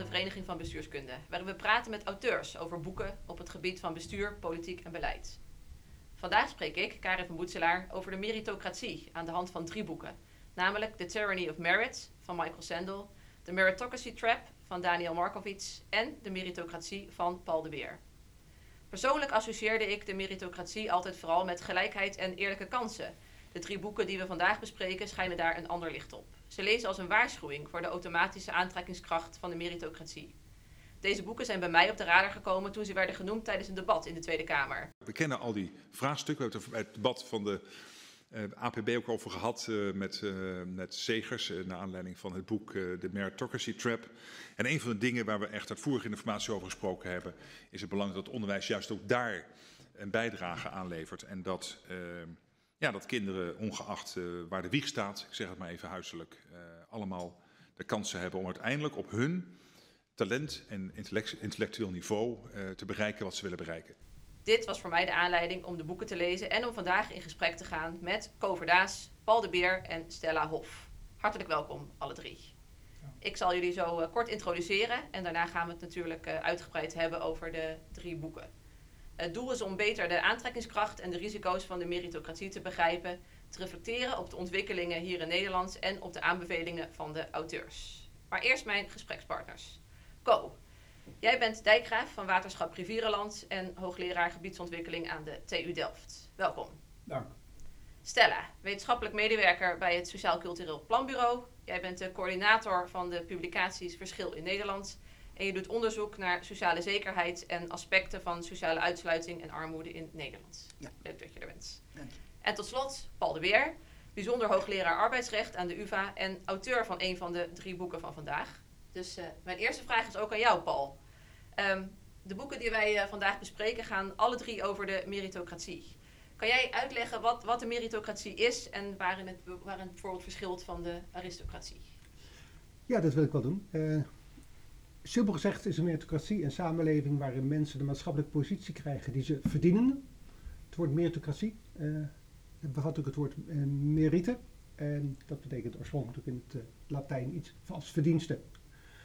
de Vereniging van Bestuurskunde, waarin we praten met auteurs over boeken op het gebied van bestuur, politiek en beleid. Vandaag spreek ik, Karin van Boetselaar, over de meritocratie aan de hand van drie boeken, namelijk The Tyranny of Merit van Michael Sandel, The Meritocracy Trap van Daniel Markovits en De Meritocratie van Paul de Beer. Persoonlijk associeerde ik de meritocratie altijd vooral met gelijkheid en eerlijke kansen. De drie boeken die we vandaag bespreken schijnen daar een ander licht op. Ze lezen als een waarschuwing voor de automatische aantrekkingskracht van de meritocratie. Deze boeken zijn bij mij op de radar gekomen toen ze werden genoemd tijdens een debat in de Tweede Kamer. We kennen al die vraagstukken. We hebben het debat van de eh, APB ook over gehad uh, met, uh, met Zegers, naar aanleiding van het boek The Meritocracy Trap. En een van de dingen waar we echt uitvoerig informatie over gesproken hebben, is het belang dat onderwijs juist ook daar een bijdrage aan levert. En dat, ja, dat kinderen, ongeacht waar de wieg staat, ik zeg het maar even huiselijk, allemaal de kansen hebben om uiteindelijk op hun talent en intellectueel niveau te bereiken wat ze willen bereiken. Dit was voor mij de aanleiding om de boeken te lezen en om vandaag in gesprek te gaan met Ko Daas, Paul de Beer en Stella Hof. Hartelijk welkom, alle drie. Ik zal jullie zo kort introduceren en daarna gaan we het natuurlijk uitgebreid hebben over de drie boeken. Het doel is om beter de aantrekkingskracht en de risico's van de meritocratie te begrijpen, te reflecteren op de ontwikkelingen hier in Nederland en op de aanbevelingen van de auteurs. Maar eerst mijn gesprekspartners. Ko, Jij bent dijkgraaf van Waterschap Rivierenland en hoogleraar gebiedsontwikkeling aan de TU Delft. Welkom. Dank. Stella, wetenschappelijk medewerker bij het Sociaal Cultureel Planbureau. Jij bent de coördinator van de publicaties Verschil in Nederland. En je doet onderzoek naar sociale zekerheid en aspecten van sociale uitsluiting en armoede in Nederland. Ja. Leuk dat je er bent. Dank je. En tot slot, Paul de Weer, bijzonder hoogleraar arbeidsrecht aan de UvA en auteur van een van de drie boeken van vandaag. Dus uh, mijn eerste vraag is ook aan jou, Paul. Um, de boeken die wij uh, vandaag bespreken gaan alle drie over de meritocratie. Kan jij uitleggen wat, wat de meritocratie is en waarin het, waarin het bijvoorbeeld verschilt van de aristocratie? Ja, dat wil ik wel doen. Uh, simpel gezegd is een meritocratie een samenleving waarin mensen de maatschappelijke positie krijgen die ze verdienen. Het woord meritocratie uh, bevat ook het woord merite. En dat betekent oorspronkelijk in het Latijn iets als verdiensten.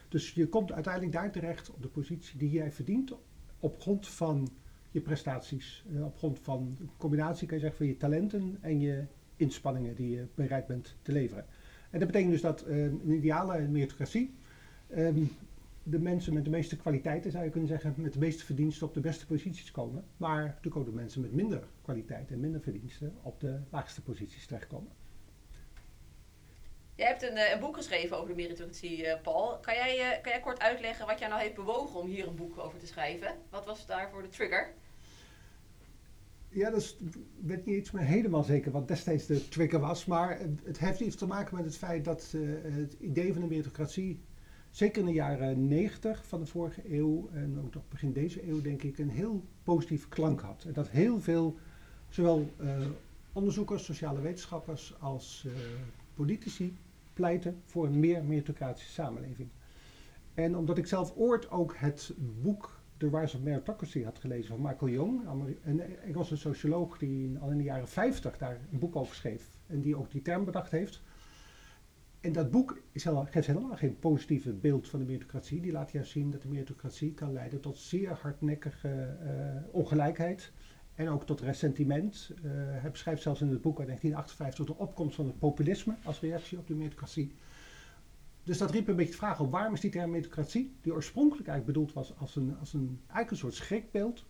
Dus je komt uiteindelijk daar terecht op de positie die jij verdient op grond van je prestaties. Op grond van een combinatie, kan je zeggen, van je talenten en je inspanningen die je bereid bent te leveren. En dat betekent dus dat een ideale meritocratie um, de mensen met de meeste kwaliteiten, zou je kunnen zeggen, met de meeste verdiensten op de beste posities komen. Maar natuurlijk ook de mensen met minder kwaliteit en minder verdiensten op de laagste posities terechtkomen. Jij hebt een, eh, een, boek geschreven over de meritocratie, uh, Paul. Kan jij, uh, kan jij kort uitleggen wat jou nou heeft bewogen om hier een boek over te schrijven? Wat was daarvoor de trigger? Ja, dat weet niet eens meer helemaal zeker wat destijds de trigger was. Maar het, heeft iets te maken met het feit dat het idee van de meritocratie, zeker in de jaren 90 van de vorige eeuw en ook nog begin deze eeuw, denk ik, een heel positieve klank had. En dat heel veel, zowel onderzoekers, sociale wetenschappers als politici pleiten voor een meer meritocratische samenleving. En omdat ik zelf ooit ook het boek The Rise of Meritocracy had gelezen van Michael Young, een Engelse socioloog die al in de jaren 50 daar een boek over schreef en die ook die term bedacht heeft. En dat boek is helemaal, geeft helemaal geen positieve beeld van de meritocratie. Die laat juist zien dat de meritocratie kan leiden tot zeer hardnekkige uh, ongelijkheid en ook tot ressentiment. Uh, hij beschrijft zelfs in het boek uit 1958 de opkomst van het populisme als reactie op de meritocratie. Dus dat riep een beetje de vraag op waarom is die term meritocratie, die oorspronkelijk eigenlijk bedoeld was als een, als een, eigenlijk een soort schrikbeeld,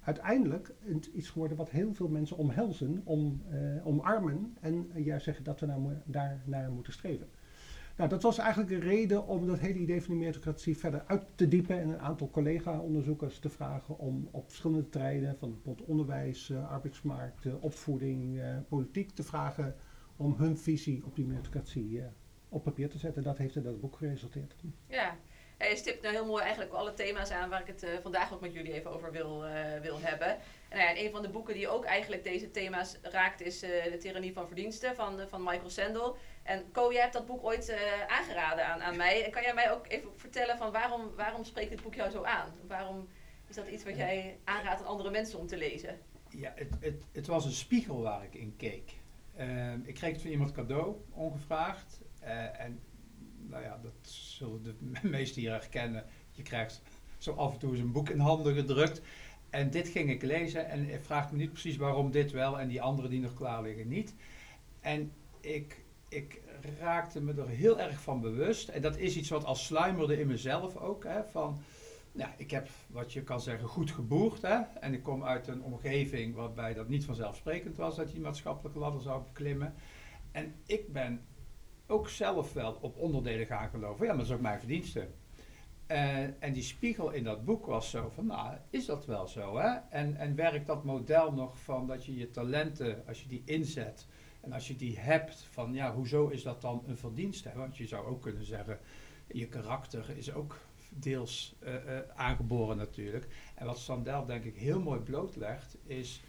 uiteindelijk iets geworden wat heel veel mensen omhelzen, om, uh, omarmen en juist zeggen dat we nou, daar naar moeten streven. Nou, dat was eigenlijk een reden om dat hele idee van de meritocratie verder uit te diepen en een aantal collega-onderzoekers te vragen om op verschillende terreinen van bijvoorbeeld onderwijs, uh, arbeidsmarkt, uh, opvoeding, uh, politiek te vragen om hun visie op die meritocratie op papier te zetten. Dat heeft in dat boek geresulteerd. Ja, je stipt nou heel mooi eigenlijk alle thema's aan waar ik het vandaag ook met jullie even over wil, wil hebben. En, nou ja, een van de boeken die ook eigenlijk deze thema's raakt is De Tyrannie van Verdiensten van, van Michael Sandel. En Ko, jij hebt dat boek ooit uh, aangeraden aan, aan mij. En kan jij mij ook even vertellen van waarom, waarom spreekt dit boek jou zo aan? Waarom is dat iets wat jij aanraadt aan andere mensen om te lezen? Ja, het, het, het was een spiegel waar ik in keek. Uh, ik kreeg het van iemand cadeau, ongevraagd. Uh, en nou ja, dat zullen de meesten hier herkennen. Je krijgt zo af en toe eens een boek in handen gedrukt. En dit ging ik lezen en ik vraag me niet precies waarom dit wel en die andere die nog klaar liggen niet. En ik, ik raakte me er heel erg van bewust. En dat is iets wat als sluimerde in mezelf ook. Hè, van, ja, ik heb wat je kan zeggen goed geboerd. Hè, en ik kom uit een omgeving waarbij dat niet vanzelfsprekend was dat je die maatschappelijke ladder zou beklimmen. En ik ben ook zelf wel op onderdelen gaan geloven. Ja, maar dat is ook mijn verdienste. Uh, en die spiegel in dat boek was zo van, nou, is dat wel zo, hè? En, en werkt dat model nog van dat je je talenten, als je die inzet en als je die hebt, van ja, hoezo is dat dan een verdienste? Want je zou ook kunnen zeggen, je karakter is ook deels uh, uh, aangeboren natuurlijk. En wat Sandel denk ik heel mooi blootlegt, is,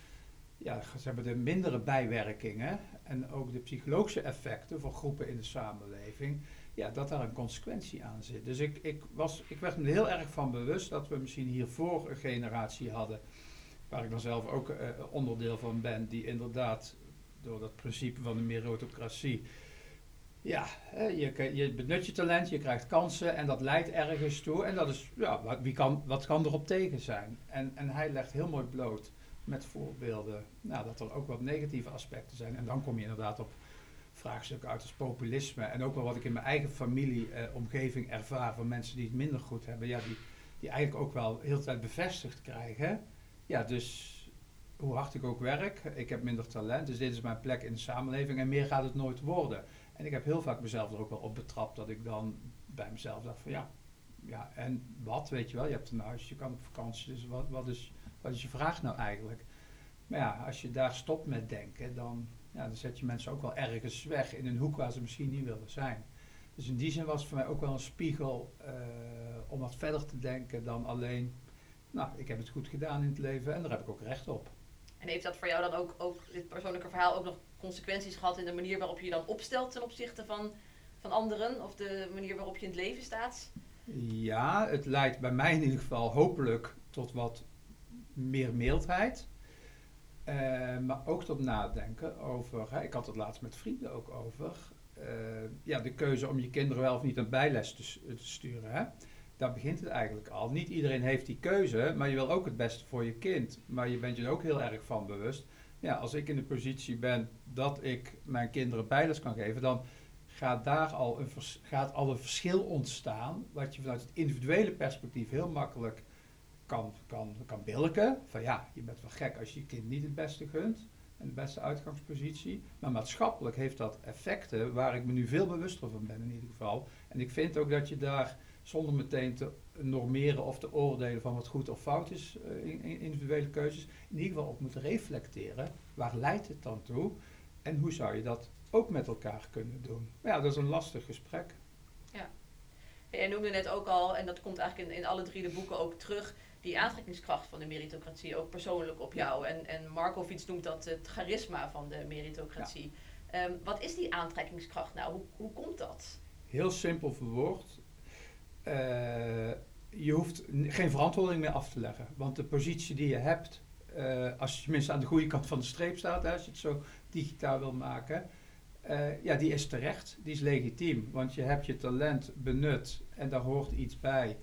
ja, ze hebben de mindere bijwerkingen en ook de psychologische effecten voor groepen in de samenleving ja, dat daar een consequentie aan zit. Dus ik, ik, was, ik werd me heel erg van bewust dat we misschien hiervoor een generatie hadden, waar ik dan zelf ook uh, onderdeel van ben, die inderdaad door dat principe van de meritocratie, ja, je, je benut je talent, je krijgt kansen en dat leidt ergens toe. En dat is, ja, wie kan, wat kan erop tegen zijn? En, en hij legt heel mooi bloot met voorbeelden, nou, dat er ook wat negatieve aspecten zijn. En dan kom je inderdaad op vraagstukken uit als populisme. En ook wel wat ik in mijn eigen familieomgeving eh, ervaar van mensen die het minder goed hebben. Ja, die, die eigenlijk ook wel heel de tijd bevestigd krijgen. Ja, dus hoe hard ik ook werk, ik heb minder talent. Dus dit is mijn plek in de samenleving en meer gaat het nooit worden. En ik heb heel vaak mezelf er ook wel op betrapt dat ik dan bij mezelf dacht van ja, ja en wat, weet je wel. Je hebt een huis, je kan op vakantie, dus wat, wat, is, wat is je vraag nou eigenlijk? Maar ja, als je daar stopt met denken, dan, ja, dan zet je mensen ook wel ergens weg in een hoek waar ze misschien niet willen zijn. Dus in die zin was het voor mij ook wel een spiegel uh, om wat verder te denken dan alleen, nou, ik heb het goed gedaan in het leven en daar heb ik ook recht op. En heeft dat voor jou dan ook, ook dit persoonlijke verhaal, ook nog consequenties gehad in de manier waarop je je dan opstelt ten opzichte van, van anderen? Of de manier waarop je in het leven staat? Ja, het leidt bij mij in ieder geval hopelijk tot wat meer mildheid. Uh, maar ook tot nadenken over, hè, ik had het laatst met vrienden ook over, uh, ja, de keuze om je kinderen wel of niet een bijles te, te, sturen. Hè? Daar begint het eigenlijk al. Niet iedereen heeft die keuze, maar je wil ook het beste voor je kind. Maar je bent je er ook heel erg van bewust. Ja, als ik in de positie ben dat ik mijn kinderen bijles kan geven, dan gaat daar al een, gaat al een verschil ontstaan, wat je vanuit het individuele perspectief heel makkelijk kan, kan, kan bilken. Van ja, je bent wel gek als je je kind niet het beste gunt en de beste uitgangspositie. Maar maatschappelijk heeft dat effecten waar ik me nu veel bewuster van ben in ieder geval. En ik vind ook dat je daar zonder meteen te normeren of te oordelen van wat goed of fout is uh, in, in, individuele keuzes, in ieder geval op moet reflecteren. Waar leidt het dan toe? En hoe zou je dat ook met elkaar kunnen doen? Maar ja, dat is een lastig gesprek. Ja. Jij noemde net ook al, en dat komt eigenlijk in, in alle drie de boeken ook terug, die aantrekkingskracht van de meritocratie ook persoonlijk op jou. En, en Markovits noemt dat het charisma van de meritocratie. Ja. Um, wat is die aantrekkingskracht nou? Hoe, hoe komt dat? Heel simpel verwoord. Uh, je hoeft geen verantwoording meer af te leggen. Want de positie die je hebt, uh, als je tenminste aan de goede kant van de streep staat, hè, als je het zo digitaal wil maken, uh, ja, die is terecht, die is legitiem. Want je hebt je talent benut en daar hoort iets bij.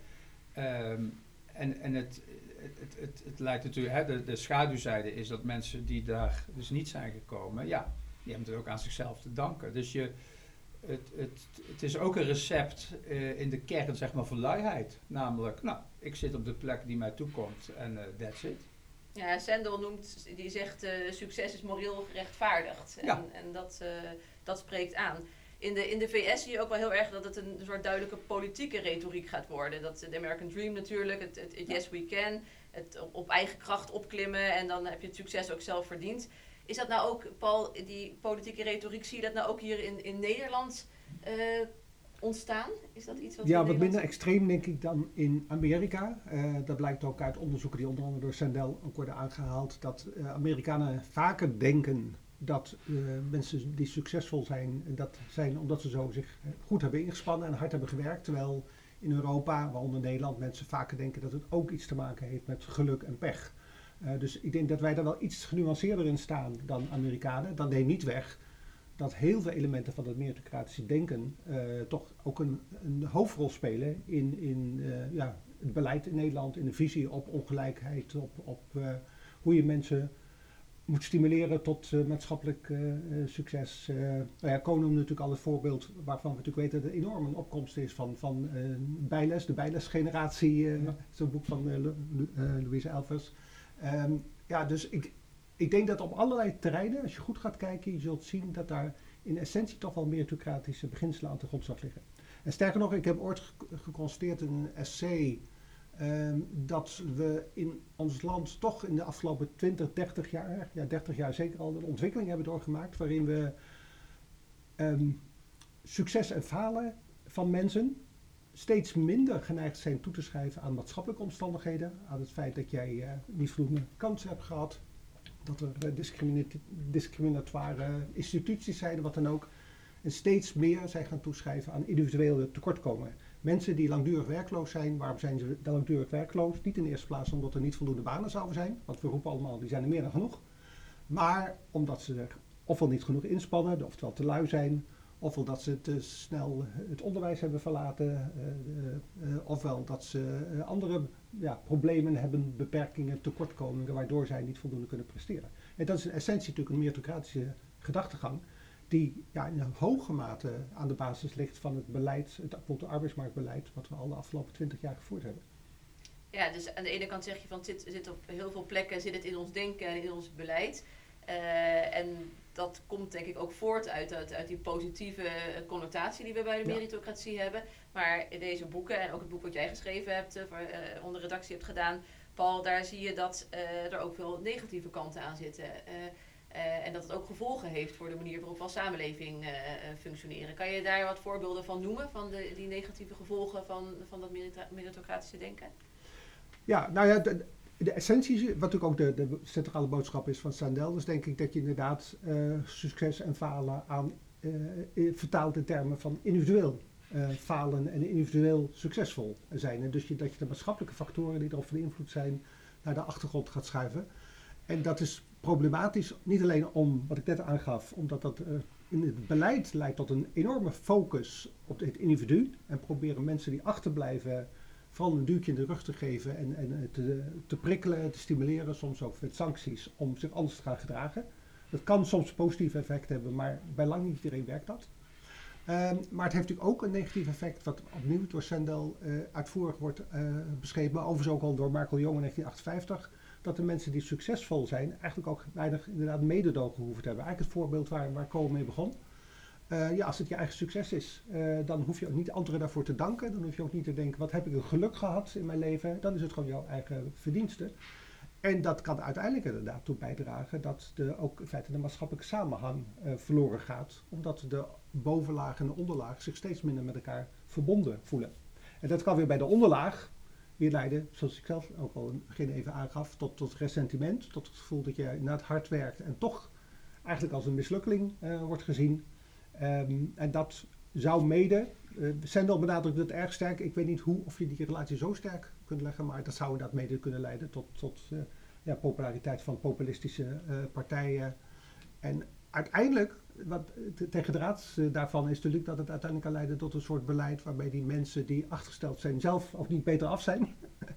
Um, en, en het, het, het, het, lijkt natuurlijk, hè, de, de schaduwzijde is dat mensen die daar dus niet zijn gekomen, ja, die hebben het ook aan zichzelf te danken. Dus je, het, het, het is ook een recept uh, in de kern, zeg maar, voor luiheid. Namelijk, nou, ik zit op de plek die mij toekomt en uh, that's it. Ja, Sandel noemt, die zegt, uh, succes is moreel gerechtvaardigd. En, ja. en dat, dat spreekt aan in de, in de VS zie je ook wel heel erg dat het een soort duidelijke politieke retoriek gaat worden. Dat de American Dream natuurlijk, het, het, het Yes We Can, het op eigen kracht opklimmen en dan heb je het succes ook zelf verdiend. Is dat nou ook, Paul, die politieke retoriek, zie je dat nou ook hier in, in Nederland uh, ontstaan? Is dat iets wat Ja, wat minder extreem denk ik dan in Amerika. Uh, dat blijkt ook uit onderzoeken die onder andere door Sandel ook worden aangehaald. Dat uh, Amerikanen vaker denken dat mensen die succesvol zijn, dat zijn omdat ze zo zich goed hebben ingespannen en hard hebben gewerkt. Terwijl in Europa, waaronder Nederland, mensen vaker denken dat het ook iets te maken heeft met geluk en pech. Uh, dus ik denk dat wij daar wel iets genuanceerder in staan dan Amerikanen. Dat neemt niet weg dat heel veel elementen van het meritocratische denken uh, toch ook een, een, hoofdrol spelen in, in uh, ja, het beleid in Nederland, in de visie op ongelijkheid, op, op uh, hoe je mensen moet stimuleren tot maatschappelijk succes. nou ja, noemde natuurlijk al het voorbeeld waarvan we natuurlijk weten dat er enorm een opkomst is van, van bijles, de bijlesgeneratie, ja. zo'n boek van Louise Elvers. Um, ja, dus ik, ik denk dat op allerlei terreinen, als je goed gaat kijken, je zult zien dat daar in essentie toch wel meritocratische beginselen aan de grondslag liggen. En sterker nog, ik heb ooit geconstateerd in een essay ehm, dat we in ons land toch in de afgelopen 20, 30 jaar, ja 30 jaar zeker al, een ontwikkeling hebben doorgemaakt waarin we ehm, succes en falen van mensen steeds minder geneigd zijn toe te schrijven aan maatschappelijke omstandigheden, aan het feit dat jij uh, niet voldoende kansen hebt gehad, dat er uh, discriminatoire instituties zijn, wat dan ook. En steeds meer zijn gaan toeschrijven aan individuele tekortkomingen. Mensen die langdurig werkloos zijn, waarom zijn ze langdurig werkloos? Niet in de eerste plaats omdat er niet voldoende banen zouden zijn, want we roepen allemaal, die zijn er meer dan genoeg. Maar omdat ze ofwel niet genoeg inspannen, oftewel te lui zijn, ofwel dat ze te snel het onderwijs hebben verlaten, uh, uh, ofwel dat ze andere ja, problemen hebben, beperkingen, tekortkomingen, waardoor zij niet voldoende kunnen presteren. En dat is in essentie natuurlijk een meritocratische gedachtegang, die ja, in een hoge mate aan de basis ligt van het beleid, het arbeidsmarktbeleid, wat we al de afgelopen twintig jaar gevoerd hebben. Ja, dus aan de ene kant zeg je van het zit, zit op heel veel plekken zit het in ons denken en in ons beleid. Uh, en dat komt denk ik ook voort uit, uit, uit die positieve connotatie die we bij de meritocratie hebben. Maar in deze boeken, en ook het boek wat jij geschreven hebt, uh, onder redactie hebt gedaan, Paul, daar zie je dat uh, er ook veel negatieve kanten aan zitten. en dat het ook gevolgen heeft voor de manier waarop we als samenleving functioneren. Kan je daar wat voorbeelden van noemen, van de, die negatieve gevolgen van, van dat meritocratische denken? Ja, nou ja, de essentie, wat ook de, de centrale boodschap is van Sandel, is denk ik dat je inderdaad uh, succes en falen aan vertaalt in termen van individueel uh, falen en individueel succesvol zijn. En dus je, dat je de maatschappelijke factoren die erop van invloed zijn naar de achtergrond gaat schuiven. En dat is problematisch, niet alleen om, wat ik net aangaf, omdat dat in het beleid leidt tot een enorme focus op het individu en proberen mensen die achterblijven vooral een duwtje in de rug te geven en, en te, te prikkelen, te stimuleren, soms ook met sancties, om zich anders te gaan gedragen. Dat kan soms positief effect hebben, maar bij lang niet iedereen werkt dat. Um, maar het heeft natuurlijk ook een negatief effect, wat opnieuw door Sendel uh, uitvoerig wordt uh, beschreven, overigens ook al door Marco Jong in 1958, dat de mensen die succesvol zijn eigenlijk ook weinig inderdaad mededogen hoeven te hebben. Eigenlijk het voorbeeld waar, Cole mee begon. Uh, ja, als het je eigen succes is, uh, dan hoef je ook niet anderen daarvoor te danken. Dan hoef je ook niet te denken, wat heb ik een geluk gehad in mijn leven. Dan is het gewoon jouw eigen verdienste. En dat kan uiteindelijk inderdaad toe bijdragen dat de, ook in feite de maatschappelijke samenhang uh, verloren gaat. Omdat de bovenlaag en de onderlaag zich steeds minder met elkaar verbonden voelen. En dat kan weer bij de onderlaag weer leiden, zoals ik zelf ook al in het begin even aangaf, tot, tot ressentiment. Tot het gevoel dat je inderdaad hard werkt en toch eigenlijk als een mislukking wordt gezien. Um, en dat zou mede, uh, Sendel benadrukt het erg sterk, ik weet niet hoe of je die relatie zo sterk kunt leggen, maar dat zou inderdaad mede kunnen leiden tot, tot uh, ja, populariteit van populistische uh, partijen. En uiteindelijk, wat tegen de raad daarvan is natuurlijk dat het uiteindelijk kan leiden tot een soort beleid waarbij die mensen die achtergesteld zijn zelf ook niet beter af zijn,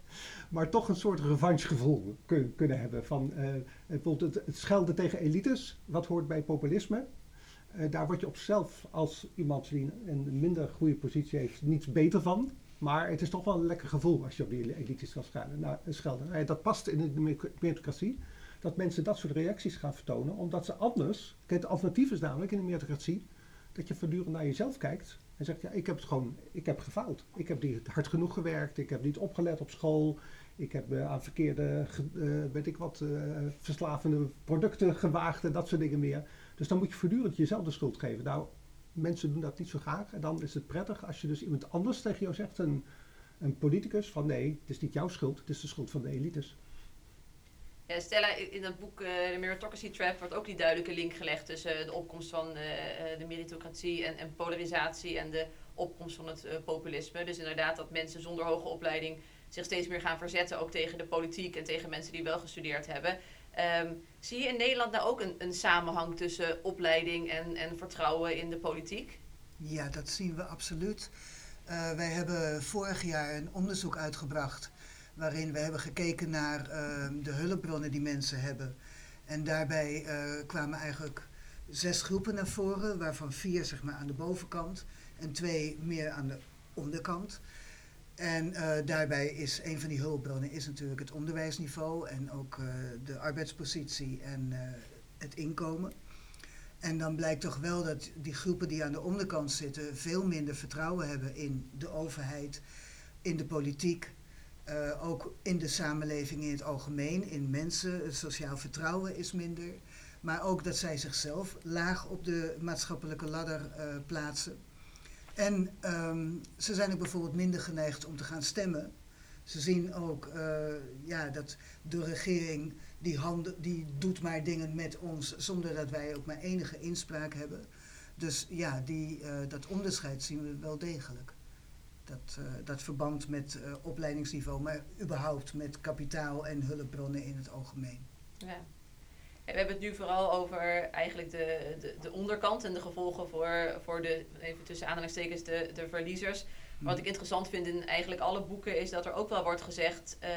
maar toch een soort revanchegevoel kun, kunnen hebben van bijvoorbeeld het, het schelden tegen elites, wat hoort bij populisme. Uh, daar word je op zichzelf als iemand die een minder goede positie heeft niets beter van. Maar het is toch wel een lekker gevoel als je op die elites kan schelden. Nou, schelden. Uh, dat past in de meritocratie. Dat mensen dat soort reacties gaan vertonen. Omdat ze anders... Kijk, het alternatief is namelijk in de meritocratie... dat je voortdurend naar jezelf kijkt... en zegt, ja, ik heb het gewoon... Ik heb gefaald. Ik heb niet hard genoeg gewerkt. Ik heb niet opgelet op school. Ik heb aan verkeerde, weet ik wat, verslavende producten gewaagd... en dat soort dingen meer... Dus dan moet je voortdurend jezelf de schuld geven. Nou, mensen doen dat niet zo graag. En dan is het prettig als je dus iemand anders tegen jou zegt, een, een politicus, van nee, het is niet jouw schuld, het is de schuld van de elites. Ja, Stella, in dat boek uh, The Meritocracy Trap wordt ook die duidelijke link gelegd tussen uh, de opkomst van uh, de meritocratie en, en, polarisatie en de opkomst van het populisme. Dus inderdaad dat mensen zonder hoge opleiding zich steeds meer gaan verzetten, ook tegen de politiek en tegen mensen die wel gestudeerd hebben. Ehm, zie je in Nederland nou ook een, een samenhang tussen opleiding en, en vertrouwen in de politiek? Ja, dat zien we absoluut. Uh, wij hebben vorig jaar een onderzoek uitgebracht waarin we hebben gekeken naar uh, de hulpbronnen die mensen hebben. En daarbij uh, kwamen eigenlijk zes groepen naar voren, waarvan vier zeg maar, aan de bovenkant en twee meer aan de onderkant. En uh, daarbij is een van die hulpbronnen is natuurlijk het onderwijsniveau en ook uh, de arbeidspositie en uh, het inkomen. En dan blijkt toch wel dat die groepen die aan de onderkant zitten veel minder vertrouwen hebben in de overheid, in de politiek, ook in de samenleving in het algemeen, in mensen. Het sociaal vertrouwen is minder. Maar ook dat zij zichzelf laag op de maatschappelijke ladder plaatsen. En um, ze zijn ook bijvoorbeeld minder geneigd om te gaan stemmen. Ze zien ook uh, ja, dat de regering die, handen, die doet maar dingen met ons zonder dat wij ook maar enige inspraak hebben. Dus ja, die, uh, dat onderscheid zien we wel degelijk. Dat, uh, dat verband met opleidingsniveau, maar überhaupt met kapitaal en hulpbronnen in het algemeen. Ja. We hebben het nu vooral over eigenlijk de, de, de, onderkant en de gevolgen voor, voor de, even tussen aanhalingstekens, de, de verliezers. Maar wat ik interessant vind in eigenlijk alle boeken is dat er ook wel wordt gezegd uh,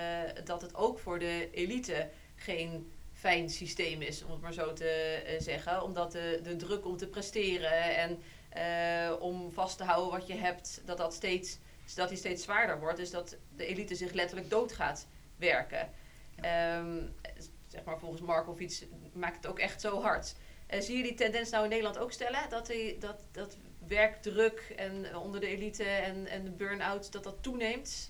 dat het ook voor de elite geen fijn systeem is, om het maar zo te uh, zeggen. Omdat de, de druk om te presteren en uh, om vast te houden wat je hebt, dat dat steeds, dat die steeds zwaarder wordt. Dus dat de elite zich letterlijk dood gaat werken. Um, zeg maar volgens Markovic maakt het ook echt zo hard. Uh, zie je die tendens nou in Nederland ook stellen? Dat, die, dat, dat werkdruk en onder de elite en, en de burn-out, dat dat toeneemt?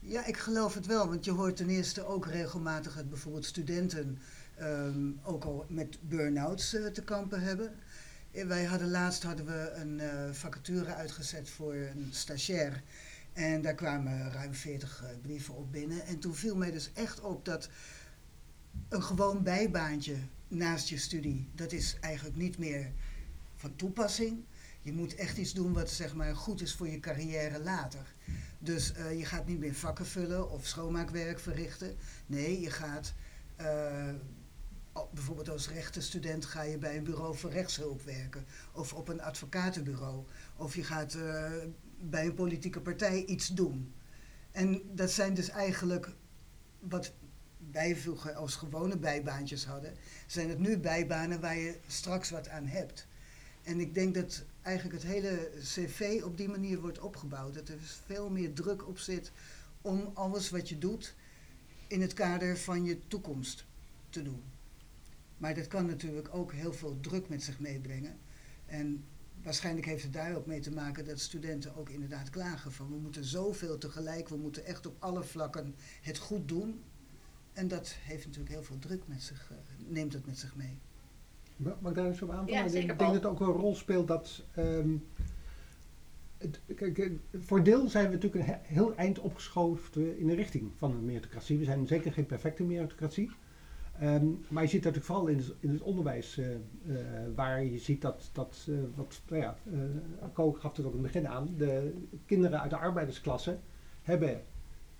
Ja, ik geloof het wel. Want je hoort ten eerste ook regelmatig dat bijvoorbeeld studenten um, ook al met burn-outs uh, te kampen hebben. Wij hadden laatst hadden we een vacature uitgezet voor een stagiair. En daar kwamen ruim 40 brieven op binnen. En toen viel mij dus echt op dat een gewoon bijbaantje naast je studie, dat is eigenlijk niet meer van toepassing. Je moet echt iets doen wat zeg maar, goed is voor je carrière later. Dus uh, je gaat niet meer vakken vullen of schoonmaakwerk verrichten. Nee, je gaat uh, bijvoorbeeld als rechtenstudent ga je bij een bureau voor rechtshulp werken. Of op een advocatenbureau. Of je gaat uh, bij een politieke partij iets doen. En dat zijn dus eigenlijk wat wij als gewone bijbaantjes hadden, zijn het nu bijbanen waar je straks wat aan hebt. En ik denk dat eigenlijk het hele cv op die manier wordt opgebouwd. Dat er veel meer druk op zit om alles wat je doet in het kader van je toekomst te doen. Maar dat kan natuurlijk ook heel veel druk met zich meebrengen. En waarschijnlijk heeft het daar ook mee te maken dat studenten ook inderdaad klagen van we moeten zoveel tegelijk, we moeten echt op alle vlakken het goed doen. En dat heeft natuurlijk heel veel druk met zich, uh, neemt het met zich mee. Mag ik daar eens op aanvullen? Ja, ik denk dat het ook een rol speelt dat. Um, het, kijk, voor deel zijn we natuurlijk een heel eind opgeschoven in de richting van een meritocratie. We zijn zeker geen perfecte meritocratie. Um, maar je ziet dat natuurlijk vooral in het, in het onderwijs, uh, uh, waar je ziet dat, dat uh, wat, nou ja, Ko gaf het ook in het begin aan, de kinderen uit de arbeidersklasse hebben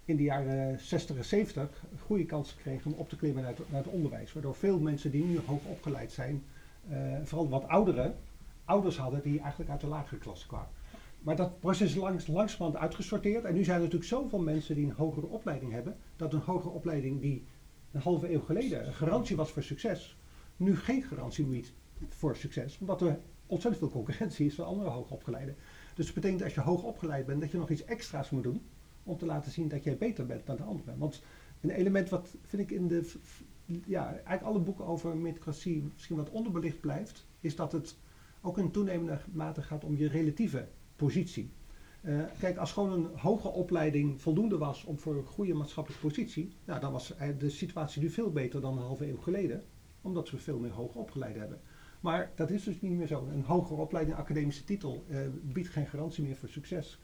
in de jaren 60 en 70 een goede kans gekregen om op te klimmen naar het, onderwijs. Waardoor veel mensen die nu hoog opgeleid zijn, uh, vooral wat ouderen, ouders hadden die eigenlijk uit de lagere klasse kwamen. Maar dat proces is langzamerhand uitgesorteerd. En nu zijn er natuurlijk zoveel mensen die een hogere opleiding hebben, dat een hogere opleiding die een halve eeuw geleden een garantie was voor succes, nu geen garantie biedt voor succes. Omdat er ontzettend veel concurrentie is van andere hoogopgeleiden. Dus dat betekent als je hoog opgeleid bent, dat je nog iets extra's moet doen om te laten zien dat jij beter bent dan de anderen. Want een element wat vind ik in de, ja, eigenlijk alle boeken over meritocratie misschien wat onderbelicht blijft, is dat het ook in toenemende mate gaat om je relatieve positie. Uh, kijk, als gewoon een hoge opleiding voldoende was om voor een goede maatschappelijke positie, nou, dan was de situatie nu veel beter dan een halve eeuw geleden, omdat we veel meer hoger opgeleid hebben. Maar dat is dus niet meer zo. Een hogere opleiding, academische titel, uh, biedt geen garantie meer voor succes.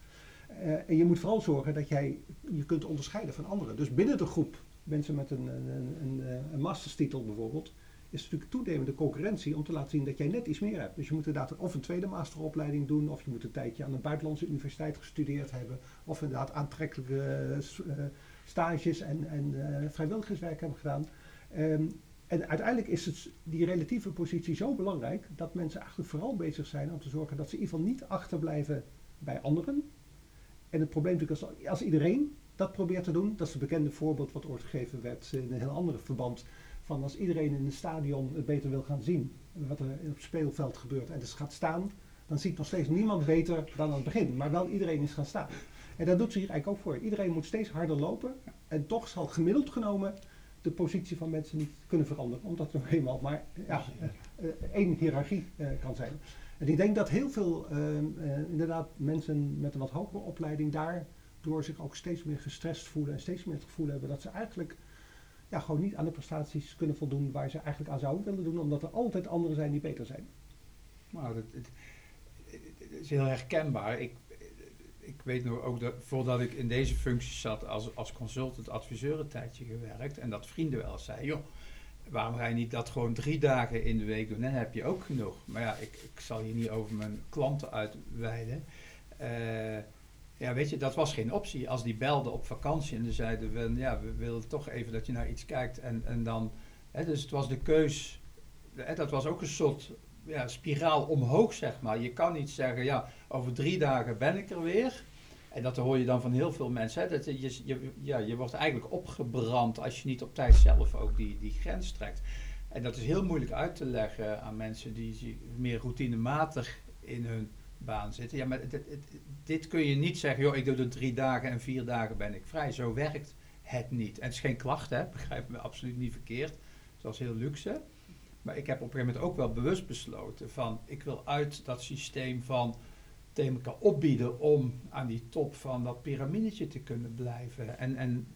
Uh, en je moet vooral zorgen dat jij je kunt onderscheiden van anderen. Dus binnen de groep mensen met een, een, een, een masterstitel bijvoorbeeld, is natuurlijk toenemende concurrentie om te laten zien dat jij net iets meer hebt. Dus je moet inderdaad of een tweede masteropleiding doen, of je moet een tijdje aan een buitenlandse universiteit gestudeerd hebben, of inderdaad aantrekkelijke uh, stages en, en vrijwilligerswerk hebben gedaan. Um, En uiteindelijk is het, die relatieve positie zo belangrijk dat mensen eigenlijk vooral bezig zijn om te zorgen dat ze in ieder geval niet achterblijven bij anderen. En het probleem natuurlijk als, als iedereen dat probeert te doen, dat is het bekende voorbeeld wat ooit gegeven werd in een heel ander verband. Van als iedereen in een stadion het beter wil gaan zien, wat er op het speelveld gebeurt, en dus gaat staan, dan ziet nog steeds niemand beter dan aan het begin. Maar wel iedereen is gaan staan. En dat doet ze hier eigenlijk ook voor. Iedereen moet steeds harder lopen. En toch zal gemiddeld genomen de positie van mensen niet kunnen veranderen. Omdat er nog eenmaal maar ja, uh, één hiërarchie uh, kan zijn. En ik denk dat heel veel ehm, inderdaad mensen met een wat hogere opleiding daardoor zich ook steeds meer gestrest voelen. En steeds meer het gevoel hebben dat ze eigenlijk ja, gewoon niet aan de prestaties kunnen voldoen waar ze eigenlijk aan zouden willen doen. Omdat er altijd anderen zijn die beter zijn. Nou, het, het, is heel herkenbaar. Ik, ik weet nog ook dat voordat ik in deze functie zat als, als consultant adviseur een tijdje gewerkt. En dat vrienden wel zeiden, joh, waarom ga je niet dat gewoon drie dagen in de week doen? Dan heb je ook genoeg. Maar ja, ik, ik zal hier niet over mijn klanten uitweiden. Uh, ja, weet je, dat was geen optie. Als die belden op vakantie en zeiden we, ja, we willen toch even dat je naar iets kijkt. En, en dan, hè, dus het was de keus, hè, dat was ook een soort ja, spiraal omhoog, zeg maar. Je kan niet zeggen, ja, over drie dagen ben ik er weer. En dat hoor je dan van heel veel mensen. Hè, dat je, je, ja, je wordt eigenlijk opgebrand als je niet op tijd zelf ook die, die grens trekt. En dat is heel moeilijk uit te leggen aan mensen die meer routinematig in hun baan zitten. Ja, maar dit, dit kun je niet zeggen, joh, ik doe er drie dagen en vier dagen ben ik vrij. Zo werkt het niet. En het is geen klacht, hè, begrijp me absoluut niet verkeerd. Het was heel luxe. Maar ik heb op een gegeven moment ook wel bewust besloten van, ik wil uit dat systeem van tegen elkaar opbieden om aan die top van dat piramidetje te kunnen blijven. En, en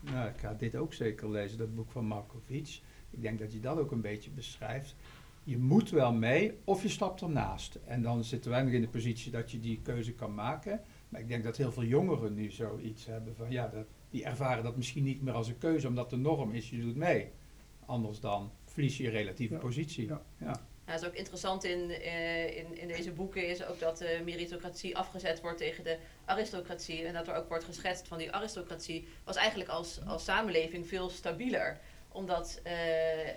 nou, ik ga dit ook zeker lezen, dat boek van Markovic. Ik denk dat je dat ook een beetje beschrijft. Je moet wel mee of je stapt ernaast. En dan zitten wij nog in de positie dat je die keuze kan maken. Maar ik denk dat heel veel jongeren nu zoiets hebben van ja, dat, die ervaren dat misschien niet meer als een keuze, omdat de norm is, je doet mee. Anders dan verlies je je relatieve Ja. positie. Ja. Ja. Dat is ook interessant in, eh, in, in deze boeken is ook dat de meritocratie afgezet wordt tegen de aristocratie. En dat er ook wordt geschetst van die aristocratie was eigenlijk als, als samenleving veel stabieler. Omdat eh, eh,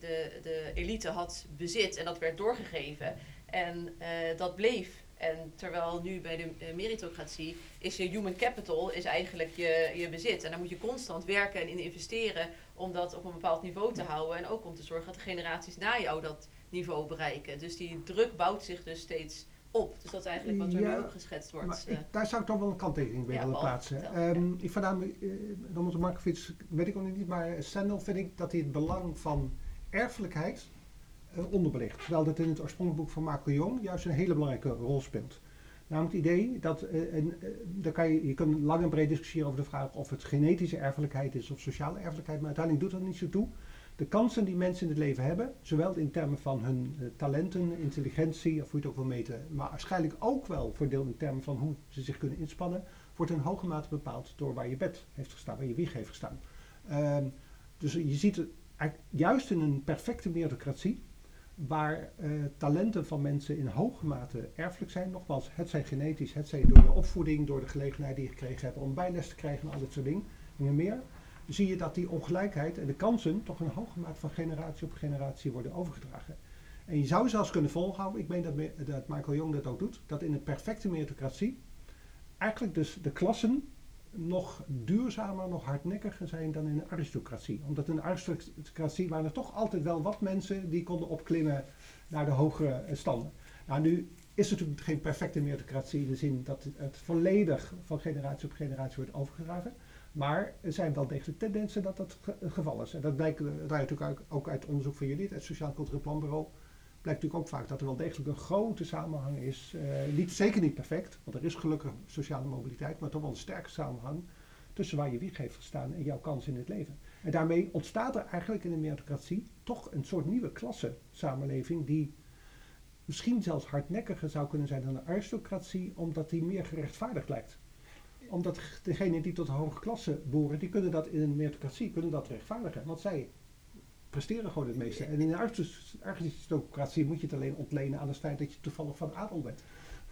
de, de elite had bezit en dat werd doorgegeven. En dat bleef. En terwijl nu bij de meritocratie is je human capital is eigenlijk je, je bezit. En daar moet je constant werken en in investeren om dat op een bepaald niveau te houden. En ook om te zorgen dat de generaties na jou dat niveau bereiken. Dus die druk bouwt zich dus steeds op. Dus dat is eigenlijk wat er Ja, nu ook geschetst wordt. Maar eh. ik, daar zou ik toch wel een kanttekening bij Ja, willen plaatsen. Ehm, ik vind namelijk, uh, Donald Markovic, weet ik ook niet, maar Stendhal vind ik dat hij het belang van erfelijkheid eh, onderbelicht. Terwijl dat in het oorspronkelijk boek van Marco Jong juist een hele belangrijke rol speelt. Namelijk het idee dat, eh, en, daar kan je, je kan lang en breed discussiëren over de vraag of het genetische erfelijkheid is of sociale erfelijkheid, maar uiteindelijk doet dat niet zo toe. De kansen die mensen in het leven hebben, zowel in termen van hun eh, talenten, intelligentie, of hoe je het ook wil meten, maar waarschijnlijk ook wel voor in termen van hoe ze zich kunnen inspannen, wordt in hoge mate bepaald door waar je bed heeft gestaan, waar je wieg heeft gestaan. Ehm, dus je ziet het juist in een perfecte meritocratie, waar eh, talenten van mensen in hoge mate erfelijk zijn. Nogmaals, het zij genetisch, het zij door je opvoeding, door de gelegenheid die je gekregen hebt om bijles te krijgen en al dit soort dingen meer. Zie je dat die ongelijkheid en de kansen toch in hoge mate van generatie op generatie worden overgedragen. En je zou zelfs kunnen volhouden, ik meen dat, dat Michael Jong dat ook doet, dat in een perfecte meritocratie eigenlijk dus de klassen nog duurzamer, nog hardnekkiger zijn dan in een aristocratie. Omdat in een aristocratie waren er toch altijd wel wat mensen die konden opklimmen naar de hogere standen. Nou, nu is het natuurlijk geen perfecte meritocratie in de zin dat het volledig van generatie op generatie wordt overgedragen. Maar er zijn wel degelijk tendensen dat dat het geval is. En dat blijkt eh, daaruit natuurlijk ook- ook uit onderzoek van jullie, het Sociaal Cultureel Planbureau. Blijkt natuurlijk ook vaak dat er wel degelijk een grote samenhang is. eh, niet, zeker niet perfect, want er is gelukkig sociale mobiliteit, maar toch wel een sterke samenhang tussen waar je wieg heeft gestaan en jouw kans in het leven. En daarmee ontstaat er eigenlijk in de meritocratie toch een soort nieuwe klasse samenleving die misschien zelfs hardnekkiger zou kunnen zijn dan de aristocratie, omdat die meer gerechtvaardigd lijkt. Omdat degenen die tot de hoge klasse behoren, die kunnen dat in een meritocratie kunnen dat rechtvaardigen. Want zij presteren gewoon het meeste. En in een aristocratie moet je het alleen ontlenen aan het feit dat je toevallig van adel bent.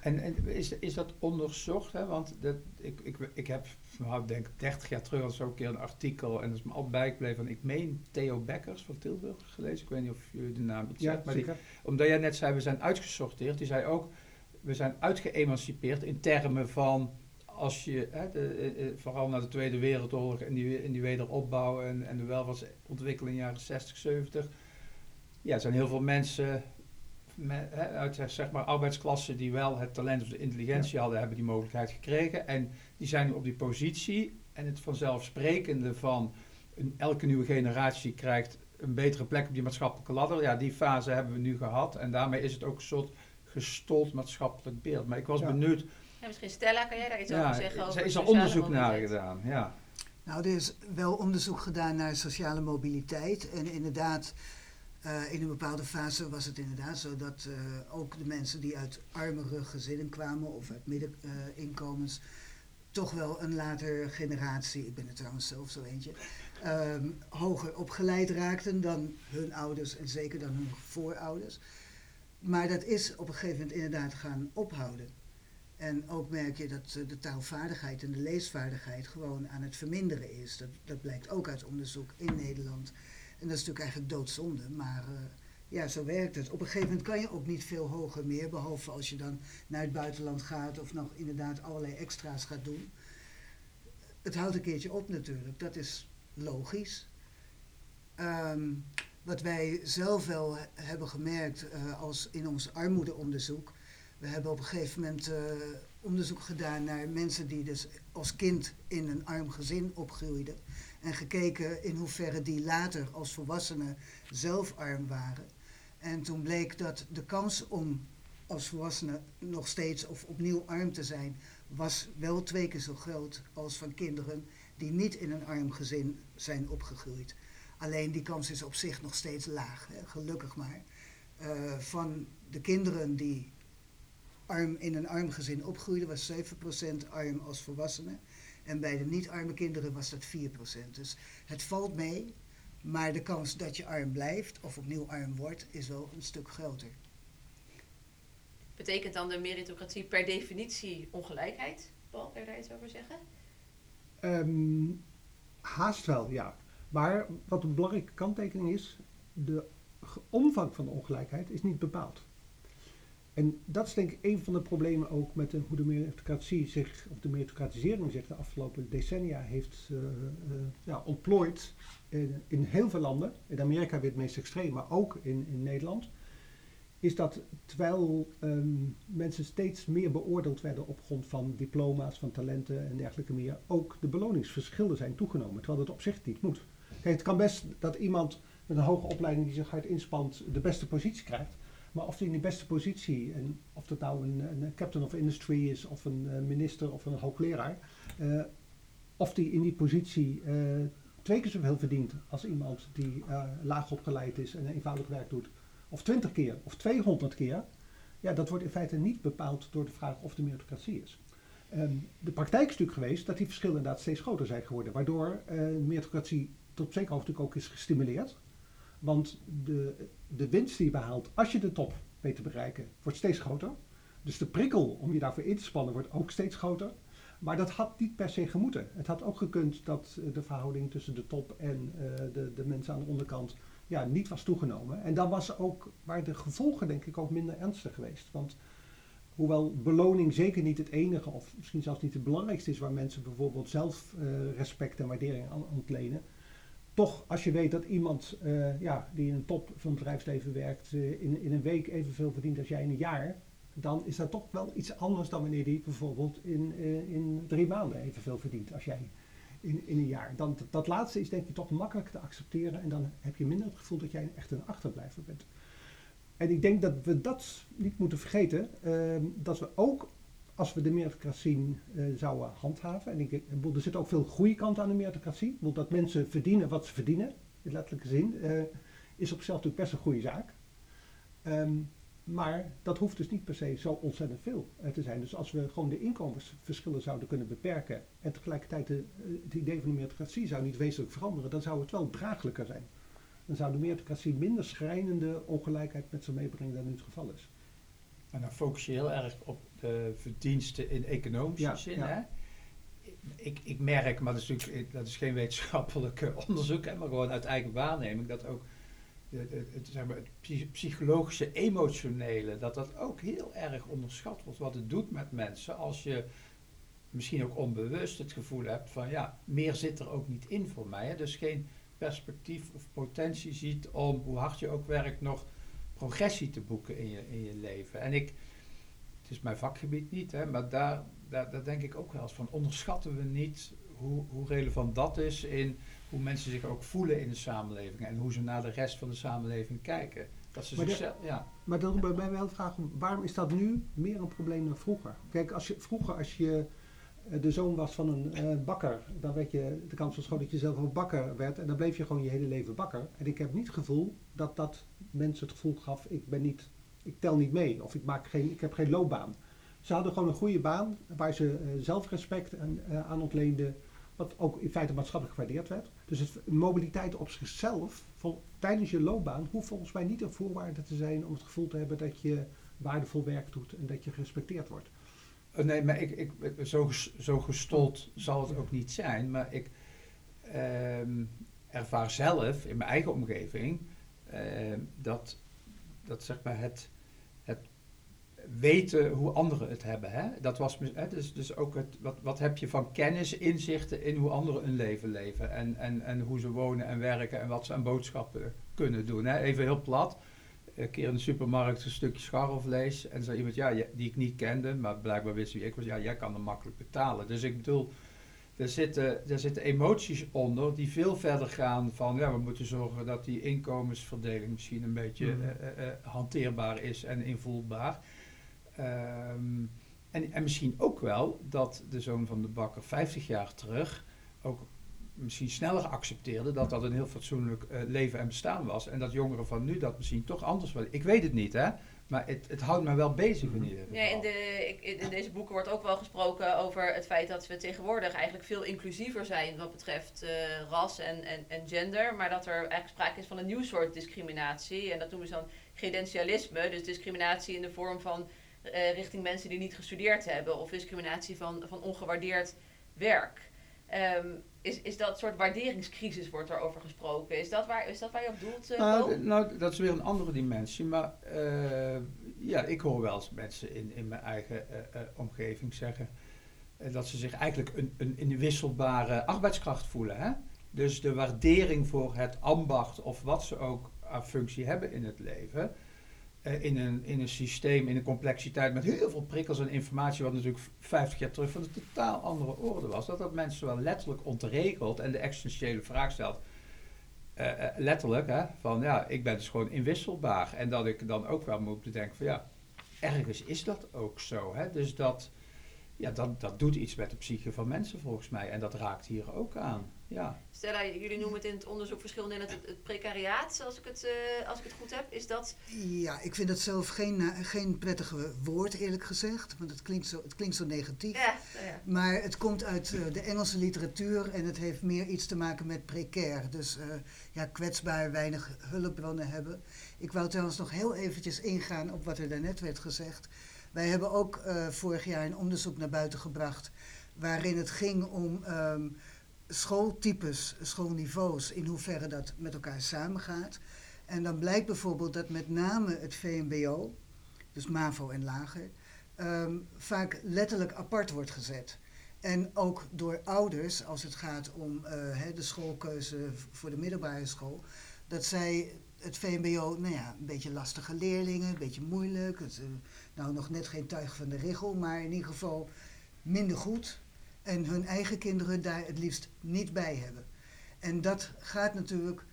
En, en is, is dat onderzocht? Hè? Want dat, ik, ik, ik heb, nou, denk 30 jaar terug al zo een keer een artikel en dat is me al bijgebleven van, ik meen Theo Bekkers van Tilburg gelezen. Ik weet niet of jullie de naam iets Ja, zegt. Maar die, omdat jij net zei, we zijn uitgesorteerd. Die zei ook, we zijn uitgeëmancipeerd in termen van, als je, hè, de, eh, eh, vooral na de Tweede Wereldoorlog en die, en die wederopbouw en, en de welvaartsontwikkeling in de jaren 60, 70. Ja, er zijn heel veel mensen met, hè, uit zeg- maar arbeidsklassen die wel het talent of de intelligentie hadden, hebben die mogelijkheid gekregen. En die zijn nu op die positie. En het vanzelfsprekende van een, elke nieuwe generatie krijgt een betere plek op die maatschappelijke ladder. Ja, die fase hebben we nu gehad. En daarmee is het ook een soort gestold maatschappelijk beeld. Maar ik was Ja. benieuwd. Ja, misschien Stella, kan jij daar iets Ja, over zeggen? Over er is er onderzoek naar gedaan. Ja. Nou, er is wel onderzoek gedaan naar sociale mobiliteit. En inderdaad, eh, in een bepaalde fase was het inderdaad zo dat eh, ook de mensen die uit armere gezinnen kwamen of uit middeninkomens, toch wel een later generatie, ik ben er trouwens zelf zo eentje, ehm, hoger opgeleid raakten dan hun ouders en zeker dan hun voorouders. Maar dat is op een gegeven moment inderdaad gaan ophouden. En ook merk je dat eh, de taalvaardigheid en de leesvaardigheid gewoon aan het verminderen is. Dat, dat blijkt ook uit onderzoek in Nederland. En dat is natuurlijk eigenlijk doodzonde, maar eh, ja, zo werkt het. Op een gegeven moment kan je ook niet veel hoger meer, behalve als je dan naar het buitenland gaat of nog inderdaad allerlei extra's gaat doen. Het houdt een keertje op natuurlijk, dat is logisch. Ehm, wat wij zelf wel he- hebben gemerkt eh, als in ons armoedeonderzoek. We hebben op een gegeven moment eh, onderzoek gedaan naar mensen die dus als kind in een arm gezin opgroeiden. En gekeken in hoeverre die later als volwassenen zelf arm waren. En toen bleek dat de kans om als volwassene nog steeds of opnieuw arm te zijn, was wel twee keer zo groot als van kinderen die niet in een arm gezin zijn opgegroeid. Alleen die kans is op zich nog steeds laag, hè, gelukkig maar. Eh, van de kinderen die arm in een arm gezin opgroeiden, was 7% arm als volwassenen. En bij de niet-arme kinderen was dat 4%. Dus het valt mee, maar de kans dat je arm blijft of opnieuw arm wordt, is wel een stuk groter. Betekent dan de meritocratie per definitie ongelijkheid? Paul, kan je daar iets over zeggen? Ehm, haast wel, ja. Maar wat een belangrijke kanttekening is, de omvang van de ongelijkheid is niet bepaald. En dat is denk ik een van de problemen ook met de, hoe de meritocratie zich, of de meritocratisering zich de afgelopen decennia heeft eh, ja, ontplooid in, in heel veel landen. In Amerika weer het meest extreem, maar ook in, in Nederland. Is dat terwijl ehm, mensen steeds meer beoordeeld werden op grond van diploma's, van talenten en dergelijke meer, ook de beloningsverschillen zijn toegenomen. Terwijl dat op zich niet moet. Kijk, het kan best dat iemand met een hoge opleiding die zich hard inspant de beste positie krijgt. Maar of die in die beste positie, en of dat nou een, een captain of industry is, of een eh, minister of een hoogleraar, eh, of die in die positie eh, twee keer zoveel verdient als iemand die laag opgeleid is en eenvoudig werk doet, of twintig keer of 200 keer, ja, dat wordt in feite niet bepaald door de vraag of de meritocratie is. Ehm, de praktijk is natuurlijk geweest dat die verschillen inderdaad steeds groter zijn geworden, waardoor meritocratie tot op zekere hoogte ook is gestimuleerd. Want de, de winst die je behaalt als je de top weet te bereiken, wordt steeds groter. Dus de prikkel om je daarvoor in te spannen wordt ook steeds groter. Maar dat had niet per se gemoeten. Het had ook gekund dat eh, de verhouding tussen de top en eh, de, de mensen aan de onderkant ja, niet was toegenomen. En dan was ook, waar de gevolgen denk ik ook minder ernstig geweest. Want hoewel beloning zeker niet het enige of misschien zelfs niet het belangrijkste is waar mensen bijvoorbeeld zelf eh, respect en waardering aan ontlenen. Toch, als je weet dat iemand eh, ja, die in een top van het bedrijfsleven werkt, eh, in, in een week evenveel verdient als jij in een jaar, dan is dat toch wel iets anders dan wanneer die bijvoorbeeld in, eh, in drie maanden evenveel verdient als jij in, in een jaar. Dan, dat laatste is denk ik toch makkelijk te accepteren en dan heb je minder het gevoel dat jij echt een achterblijver bent. En ik denk dat we dat niet moeten vergeten, eh, dat we ook als we de meritocratie eh, zouden handhaven, en ik, bedoel, er zit ook veel goede kant aan de meritocratie, ik bedoel, dat mensen verdienen wat ze verdienen, in letterlijke zin, eh, is op zichzelf natuurlijk best een goede zaak. Ehm, maar dat hoeft dus niet per se zo ontzettend veel eh, te zijn. Dus als we gewoon de inkomensverschillen zouden kunnen beperken en tegelijkertijd het idee van de meritocratie zou niet wezenlijk veranderen, dan zou het wel draaglijker zijn. Dan zou de meritocratie minder schrijnende ongelijkheid met zich meebrengen dan nu het geval is. En dan focus je heel erg op eh, verdiensten in economische Ja, zin. ja. Hè? Ik, ik merk, maar dat is natuurlijk dat is geen wetenschappelijk eh, onderzoek, hè, maar gewoon uit eigen waarneming, dat ook de, de- het, zeg maar, het psy- psychologische, emotionele, dat dat ook heel erg onderschat wordt. Wat het doet met mensen als je misschien ook onbewust het gevoel hebt van ja, meer zit er ook niet in voor mij. Hè? Dus geen perspectief of potentie ziet om, hoe hard je ook werkt, nog progressie te boeken in je, in je leven. En ik, het is mijn vakgebied niet, hè, maar daar, daar, daar denk ik ook wel eens van, onderschatten we niet hoe, hoe relevant dat is in hoe mensen zich ook voelen in de samenleving en hoe ze naar de rest van de samenleving kijken. Dat ze Maar de- zichzelf, ja. Maar dan bij mij wel de vraag, waarom is dat nu meer een probleem dan vroeger? Kijk, als je, vroeger als je de zoon was van een eh, bakker, dan werd je, de kans was groot dat je zelf ook bakker werd. En dan bleef je gewoon je hele leven bakker. En ik heb niet het gevoel dat dat mensen het gevoel gaf, ik ben niet, ik tel niet mee. Of ik, maak geen, ik heb geen loopbaan. Ze hadden gewoon een goede baan waar ze eh, zelfrespect aan, eh, aan ontleenden. Wat ook in feite maatschappelijk gewaardeerd werd. Dus het, mobiliteit op zichzelf, tijdens je loopbaan, hoeft volgens mij niet een voorwaarde te zijn om het gevoel te hebben dat je waardevol werk doet en dat je gerespecteerd wordt. Oh, nee, maar ik, ik, zo, zo gestold zal het ook niet zijn. Maar ik ehm, ervaar zelf in mijn eigen omgeving ehm, dat, dat zeg maar het, het weten hoe anderen het hebben. Hè? Dat was dus, dus ook het, wat, wat heb je van kennis, inzichten in hoe anderen hun leven leven. En, en, en hoe ze wonen en werken en wat ze aan boodschappen kunnen doen. Hè? Even heel plat een keer in de supermarkt een stukje scharrelvlees. En zei iemand, ja, die ik niet kende, maar blijkbaar wist wie ik was. Ja, jij kan hem makkelijk betalen. Dus ik bedoel, er zitten, er zitten emoties onder die veel verder gaan van, ja, we moeten zorgen dat die inkomensverdeling misschien een beetje Mhm. eh, eh, eh, hanteerbaar is en invoelbaar. Ehm, en, en misschien ook wel dat de zoon van de bakker 50 jaar terug ook misschien sneller accepteerde dat dat een heel fatsoenlijk eh, leven en bestaan was. En dat jongeren van nu dat misschien toch anders willen. Ik weet het niet, hè. Maar het, het houdt me wel bezig in ieder geval. Ja, in, de, ik- in in deze boeken wordt ook wel gesproken over het feit dat we tegenwoordig eigenlijk veel inclusiever zijn wat betreft eh, ras en, en, en gender. Maar dat er eigenlijk sprake is van een nieuw soort discriminatie. En dat noemen ze dan credentialisme. Dus discriminatie in de vorm van eh, richting mensen die niet gestudeerd hebben. Of discriminatie van, van ongewaardeerd werk. Ehm, is, is dat soort waarderingscrisis wordt er over gesproken? Is dat waar, is dat waar je op doelt, eh, Nou, nou, dat is weer een andere dimensie. Maar eh, ja, ik hoor wel eens mensen in, in mijn eigen eh, omgeving zeggen dat ze zich eigenlijk een, een inwisselbare arbeidskracht voelen. Hè? Dus de waardering voor het ambacht of wat ze ook aan functie hebben in het leven. Eh, in, een, in een systeem, in een complexiteit met heel veel prikkels en informatie, wat natuurlijk 50 jaar terug van een totaal andere orde was. Dat dat mensen wel letterlijk ontregelt en de existentiële vraag stelt. eh, eh, letterlijk, hè, van ja, ik ben dus gewoon inwisselbaar. En dat ik dan ook wel moet bedenken van ja, ergens is dat ook zo. Hè? Dus dat, ja, dat, dat doet iets met de psyche van mensen volgens mij. En dat raakt hier ook aan. Ja. Stella, jullie noemen het in het onderzoek verschillende in het, het precariaat, als ik het, eh, als ik het goed heb. Is dat... Ja, ik vind dat zelf geen, na- geen prettige woord, eerlijk gezegd. Want het klinkt zo, het klinkt zo negatief. Ja, nou ja. Maar het komt uit eh, de Engelse literatuur en het heeft meer iets te maken met precair. Dus eh, ja, kwetsbaar, weinig hulpbronnen hebben. Ik wou trouwens nog heel eventjes ingaan op wat er daarnet werd gezegd. Wij hebben ook eh, vorig jaar een onderzoek naar buiten gebracht waarin het ging om ehm, schooltypes, schoolniveaus, in hoeverre dat met elkaar samengaat. En dan blijkt bijvoorbeeld dat met name het VMBO, dus MAVO en lager, ehm, vaak letterlijk apart wordt gezet. En ook door ouders, als het gaat om eh, de schoolkeuze voor de middelbare school, dat zij het VMBO, nou ja, een beetje lastige leerlingen, een beetje moeilijk, het, eh, nou nog net geen tuig van de richel, maar in ieder geval minder goed. En hun eigen kinderen daar het liefst niet bij hebben. En dat gaat natuurlijk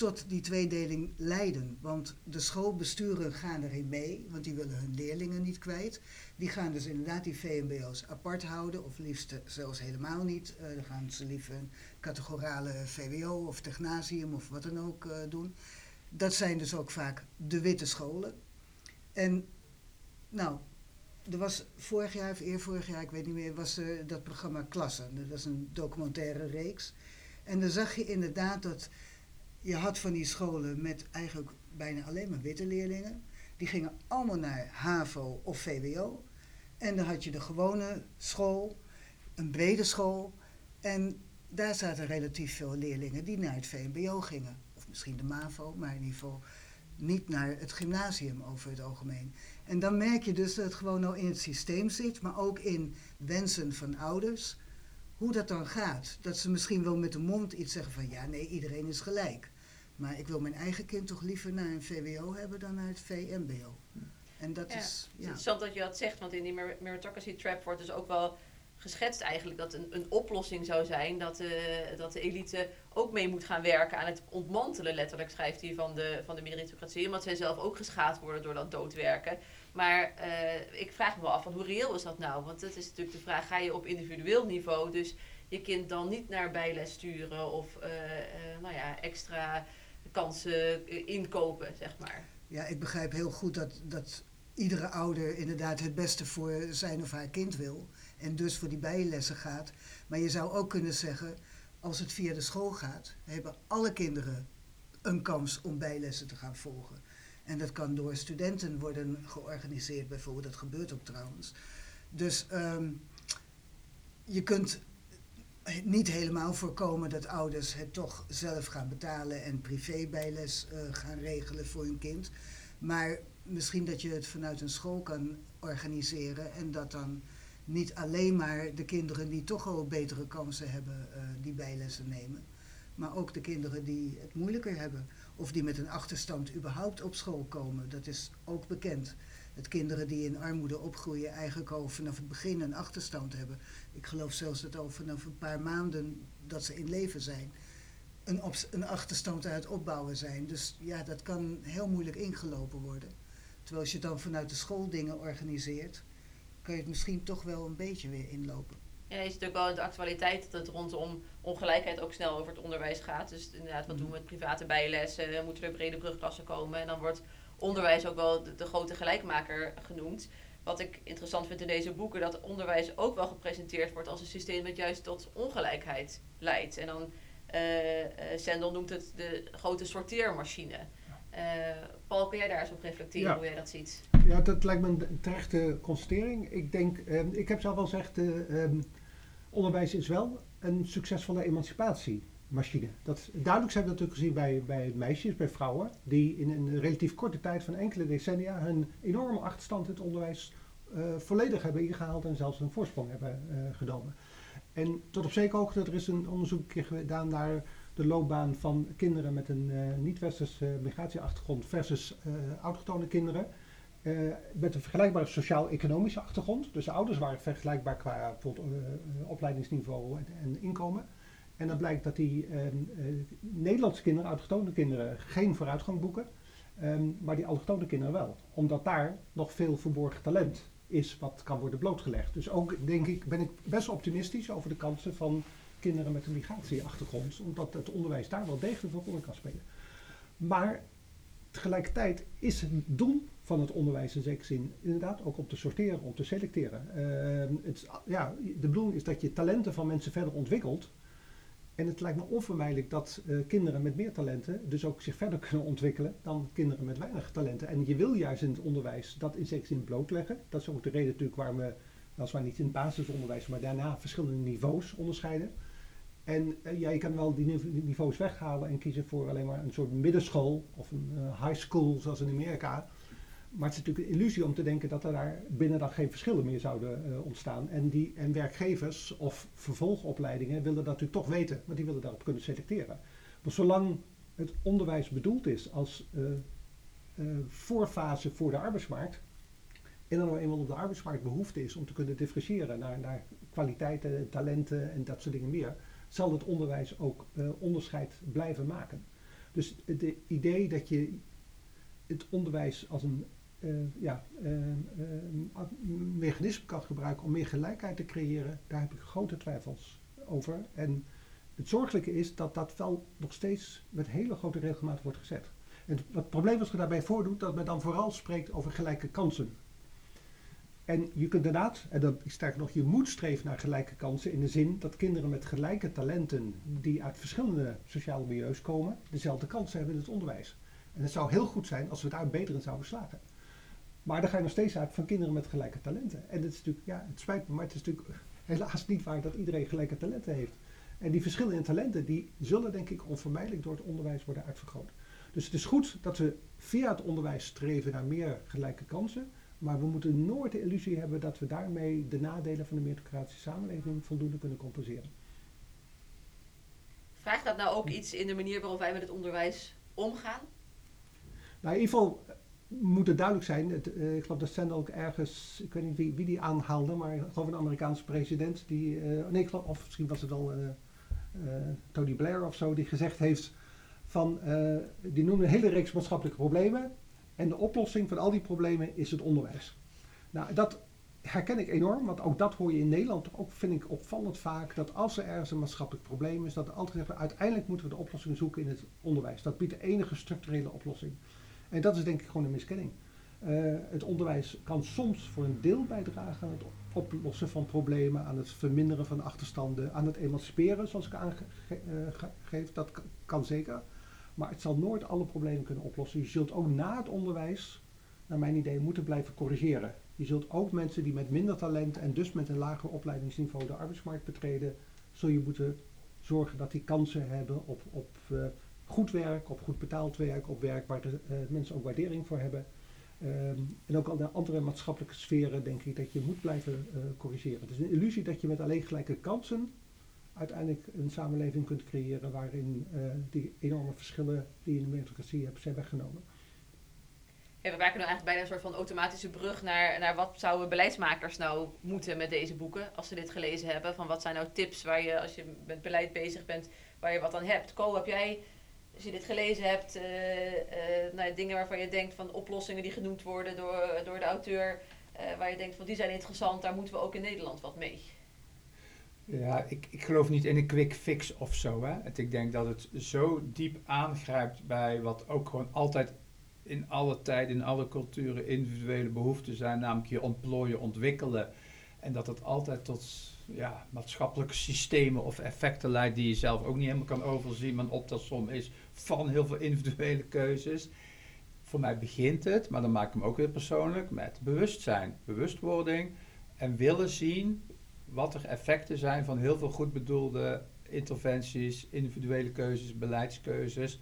tot die tweedeling leiden. Want de schoolbesturen gaan erin mee, want die willen hun leerlingen niet kwijt. Die gaan dus inderdaad die VMBO's apart houden, of liefst zelfs helemaal niet. Eh, dan gaan ze liever een categorale VWO of technasium of wat dan ook eh, doen. Dat zijn dus ook vaak de witte scholen. En nou, er was vorig jaar of eer vorig jaar, ik weet niet meer, was er dat programma Klassen. Dat is een documentaire reeks. En dan zag je inderdaad dat je had van die scholen met eigenlijk bijna alleen maar witte leerlingen. Die gingen allemaal naar HAVO of VWO. En dan had je de gewone school, een brede school. En daar zaten relatief veel leerlingen die naar het VMBO gingen. Of misschien de MAVO, maar in ieder geval niet naar het gymnasium over het algemeen. En dan merk je dus dat het gewoon al in het systeem zit, maar ook in wensen van ouders. Hoe dat dan gaat. Dat ze misschien wel met de mond iets zeggen van ja, nee, iedereen is gelijk. Maar ik wil mijn eigen kind toch liever naar een VWO hebben dan naar het VMBO. En dat Ja. is. Het is Ja. interessant dat je dat zegt, want in die mer- meritocracy trap wordt dus ook wel geschetst eigenlijk dat een, een oplossing zou zijn dat de, dat de elite ook mee moet gaan werken aan het ontmantelen, letterlijk schrijft hij, van de, van de meritocratie. Omdat zij zelf ook geschaad worden door dat doodwerken. Maar eh, ik vraag me wel af, van hoe reëel is dat nou? Want dat is natuurlijk de vraag, ga je op individueel niveau dus je kind dan niet naar bijles sturen of eh, eh, nou ja, extra kansen inkopen, zeg maar? Ja, ik begrijp heel goed dat, dat iedere ouder inderdaad het beste voor zijn of haar kind wil. En dus voor die bijlessen gaat. Maar je zou ook kunnen zeggen, als het via de school gaat, hebben alle kinderen een kans om bijlessen te gaan volgen. En dat kan door studenten worden georganiseerd, bijvoorbeeld. Dat gebeurt ook trouwens. Dus ehm, je kunt niet helemaal voorkomen dat ouders het toch zelf gaan betalen en privébijles eh gaan regelen voor hun kind. Maar misschien dat je het vanuit een school kan organiseren en dat dan niet alleen maar de kinderen die toch al betere kansen hebben eh, die bijlessen nemen, maar ook de kinderen die het moeilijker hebben of die met een achterstand überhaupt op school komen. Dat is ook bekend. Dat kinderen die in armoede opgroeien eigenlijk al vanaf het begin een achterstand hebben. Ik geloof zelfs dat al vanaf een paar maanden dat ze in leven zijn, een, een achterstand het opbouwen zijn. Dus ja, dat kan heel moeilijk ingelopen worden. Terwijl als je dan vanuit de school dingen organiseert, kan je het misschien toch wel een beetje weer inlopen. Je ziet natuurlijk wel in de actualiteit dat het rondom ongelijkheid ook snel over het onderwijs gaat. Dus inderdaad, wat doen we met private bijlessen? Moeten er brede brugklassen komen? En dan wordt onderwijs ook wel de, de grote gelijkmaker genoemd. Wat ik interessant vind in deze boeken, dat onderwijs ook wel gepresenteerd wordt als een systeem dat juist tot ongelijkheid leidt. En dan, Sendel noemt het de grote sorteermachine. Eh, Paul, kun jij daar eens op reflecteren Ja. hoe jij dat ziet? Ja, dat lijkt me een terechte constatering. Ik denk, ehm, ik heb zelf wel gezegd, eh, onderwijs is wel een succesvolle emancipatiemachine. Dat, duidelijk zijn we natuurlijk gezien bij, bij meisjes, bij vrouwen, die in een relatief korte tijd van enkele decennia hun enorme achterstand in het onderwijs eh, volledig hebben ingehaald en zelfs een voorsprong hebben eh, genomen. En tot op zekere hoogte, er is een onderzoek gedaan naar de loopbaan van kinderen met een eh, niet-westerse migratieachtergrond versus autochtone kinderen. Eh, met een vergelijkbare sociaal-economische achtergrond. Dus de ouders waren vergelijkbaar qua eh, eh, opleidingsniveau en, en inkomen. En dan blijkt dat die ehm, eh, Nederlandse kinderen, autochtone kinderen, geen vooruitgang boeken. ehm, maar die allochtone kinderen wel. Omdat daar nog veel verborgen talent is wat kan worden blootgelegd. Dus ook denk ik, ben ik best optimistisch over de kansen van kinderen met een migratieachtergrond. Omdat het onderwijs daar wel degelijk voor kan spelen. Maar tegelijkertijd is het doel van het onderwijs in zekere zin inderdaad ook om te sorteren, om te selecteren. Ehm, het, is- ja, de bedoeling is dat je talenten van mensen verder ontwikkelt. En het lijkt me onvermijdelijk dat eh, kinderen met meer talenten dus ook zich verder kunnen ontwikkelen dan kinderen met weinig talenten. En je wil juist in het onderwijs dat in zekere zin blootleggen. Dat is ook de reden natuurlijk waarom we, weliswaar niet in het basisonderwijs, maar daarna verschillende niveaus onderscheiden. En eh, ja, je kan wel die nive- die niveaus weghalen en kiezen voor alleen maar een soort middenschool of een eh, high school zoals in Amerika. Maar het is natuurlijk een illusie om te denken dat er daar binnen dan geen verschillen meer zouden eh, ontstaan. En, die, en werkgevers of vervolgopleidingen willen dat natuurlijk toch weten, want die willen daarop kunnen selecteren. Maar zolang het onderwijs bedoeld is als voorfase voor de arbeidsmarkt, en dan eenmaal op de arbeidsmarkt behoefte is om te kunnen differentiëren naar, naar kwaliteiten, talenten en dat soort dingen meer, zal het onderwijs ook eh, onderscheid blijven maken. Dus het idee dat je het onderwijs als een eh, ja, eh, mechanisme kan gebruiken om meer gelijkheid te creëren, daar heb ik grote twijfels over. En het zorgelijke is dat dat wel nog steeds met hele grote regelmaat wordt gezet. En het, probleem wat zich daarbij voordoet, dat men dan vooral spreekt over gelijke kansen. En je kunt inderdaad, en dan sterker nog, je moet streven naar gelijke kansen in de zin dat kinderen met gelijke talenten die uit verschillende sociale milieus komen, dezelfde kansen hebben in het onderwijs. En het zou heel goed zijn als we daar beter in zouden slagen. Maar dan ga je nog steeds uit van kinderen met gelijke talenten. En het is natuurlijk, ja, het spijt me, maar het is natuurlijk helaas niet waar dat iedereen gelijke talenten heeft. En die verschillen in talenten, die zullen denk ik onvermijdelijk door het onderwijs worden uitvergroot. Dus het is goed dat we via het onderwijs streven naar meer gelijke kansen. Maar we moeten nooit de illusie hebben dat we daarmee de nadelen van de meritocratische samenleving voldoende kunnen compenseren. Vraagt dat nou ook iets in de manier waarop wij met het onderwijs omgaan? Nou, in ieder geval moet het duidelijk zijn. Het, uh, ik geloof dat Sandel ook ergens, ik weet niet wie, wie die aanhaalde, maar ik geloof een Amerikaanse president die, uh, nee, ik geloof, of misschien was het wel uh, Tony Blair of zo, die gezegd heeft van, die noemde een hele reeks maatschappelijke problemen en de oplossing van al die problemen is het onderwijs. Nou, dat herken ik enorm, want ook dat hoor je in Nederland ook, vind ik opvallend vaak, dat als er ergens een maatschappelijk probleem is, dat er altijd zeggen, uiteindelijk moeten we de oplossing zoeken in het onderwijs. Dat biedt de enige structurele oplossing. En dat is denk ik gewoon een miskenning. Uh, het onderwijs kan soms voor een deel bijdragen aan het oplossen van problemen, aan het verminderen van achterstanden, aan het emanciperen, zoals ik aangeef. Uh, dat kan zeker. Maar het zal nooit alle problemen kunnen oplossen. Je zult ook na het onderwijs, naar mijn idee, moeten blijven corrigeren. Je zult ook mensen die met minder talent en dus met een lager opleidingsniveau de arbeidsmarkt betreden, zul je moeten zorgen dat die kansen hebben op, op uh, goed werk, op goed betaald werk, op werk waar de, uh, mensen ook waardering voor hebben. Um, en ook al de andere maatschappelijke sferen denk ik dat je moet blijven uh, corrigeren. Het is een illusie dat je met alleen gelijke kansen uiteindelijk een samenleving kunt creëren waarin uh, die enorme verschillen die je in de meritocratie hebt zijn weggenomen. We maken nu eigenlijk bijna een soort van automatische brug naar, naar wat zouden beleidsmakers nou moeten met deze boeken, als ze dit gelezen hebben. Van wat zijn nou tips waar je, als je met beleid bezig bent, waar je wat aan hebt. Ko, heb jij, als je dit gelezen hebt, uh, nou, dingen waarvan je denkt van oplossingen die genoemd worden door, door de auteur, waar je denkt van die zijn interessant, daar moeten we ook in Nederland wat mee? Ja, ik, ik geloof niet in een quick fix of zo. Hè. Ik denk dat het zo diep aangrijpt bij wat ook gewoon altijd in alle tijden, in alle culturen individuele behoeften zijn, namelijk je ontplooien, ontwikkelen. En dat het altijd tot ja, maatschappelijke systemen of effecten leidt die je zelf ook niet helemaal kan overzien, maar een optelsom is van heel veel individuele keuzes. Voor mij begint het, maar dan maak ik hem ook weer persoonlijk, met bewustzijn, bewustwording en willen zien wat er effecten zijn van heel veel goed bedoelde interventies, individuele keuzes, beleidskeuzes.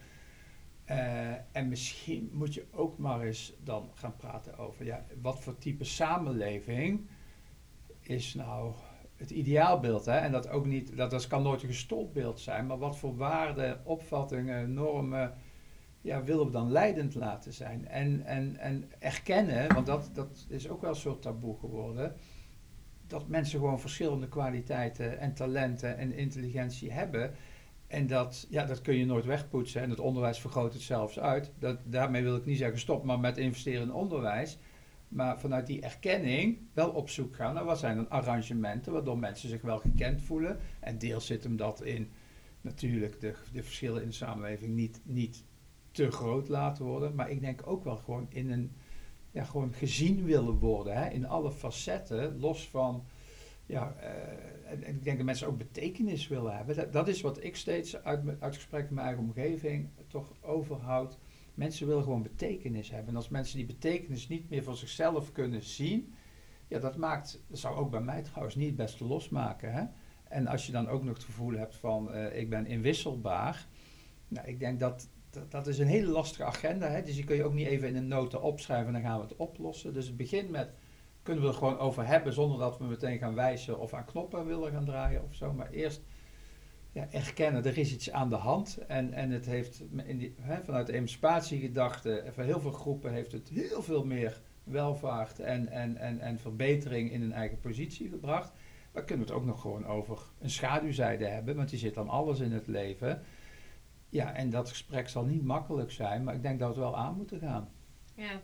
Uh, en misschien moet je ook maar eens dan gaan praten over ja, wat voor type samenleving is nou het ideaalbeeld. Hè? En dat ook niet, dat, dat kan nooit een gestold beeld zijn, maar wat voor waarden, opvattingen, normen ja, willen we dan leidend laten zijn? En, en, en erkennen, want dat, dat is ook wel een soort taboe geworden, dat mensen gewoon verschillende kwaliteiten en talenten en intelligentie hebben. En dat, ja, dat kun je nooit wegpoetsen. En het onderwijs vergroot het zelfs uit. Dat, daarmee wil ik niet zeggen stop maar met investeren in onderwijs. Maar vanuit die erkenning wel op zoek gaan naar wat zijn dan arrangementen waardoor mensen zich wel gekend voelen. En deels zit hem dat in natuurlijk de, de verschillen in de samenleving niet, niet te groot laten worden. Maar ik denk ook wel gewoon in een gewoon gezien willen worden. Hè, in alle facetten, los van ja, uh, en, ik denk dat mensen ook betekenis willen hebben. Dat, is wat ik steeds uit, uit gesprek met mijn eigen omgeving toch overhoud. Mensen willen gewoon betekenis hebben. En als mensen die betekenis niet meer voor zichzelf kunnen zien, ja, dat maakt, dat zou ook bij mij trouwens niet best losmaken. Hè? En als je dan ook nog het gevoel hebt van uh, ik ben inwisselbaar, nou, ik denk dat, dat, is een hele lastige agenda. Hè? Dus die kun je ook niet even in een nota opschrijven en dan gaan we het oplossen. Dus het begint met kunnen we er gewoon over hebben zonder dat we meteen gaan wijzen of aan knoppen willen gaan draaien of zo. Maar eerst ja, erkennen, er is iets aan de hand. En, en het heeft in hè, vanuit de emancipatiegedachte, voor heel veel groepen heeft het heel veel meer welvaart en, en, en, en verbetering in hun eigen positie gebracht. Maar kunnen we het ook nog gewoon over een schaduwzijde hebben, want die zit dan alles in het leven. Ja, en dat gesprek zal niet makkelijk zijn, maar ik denk dat we wel aan moeten gaan. Ja,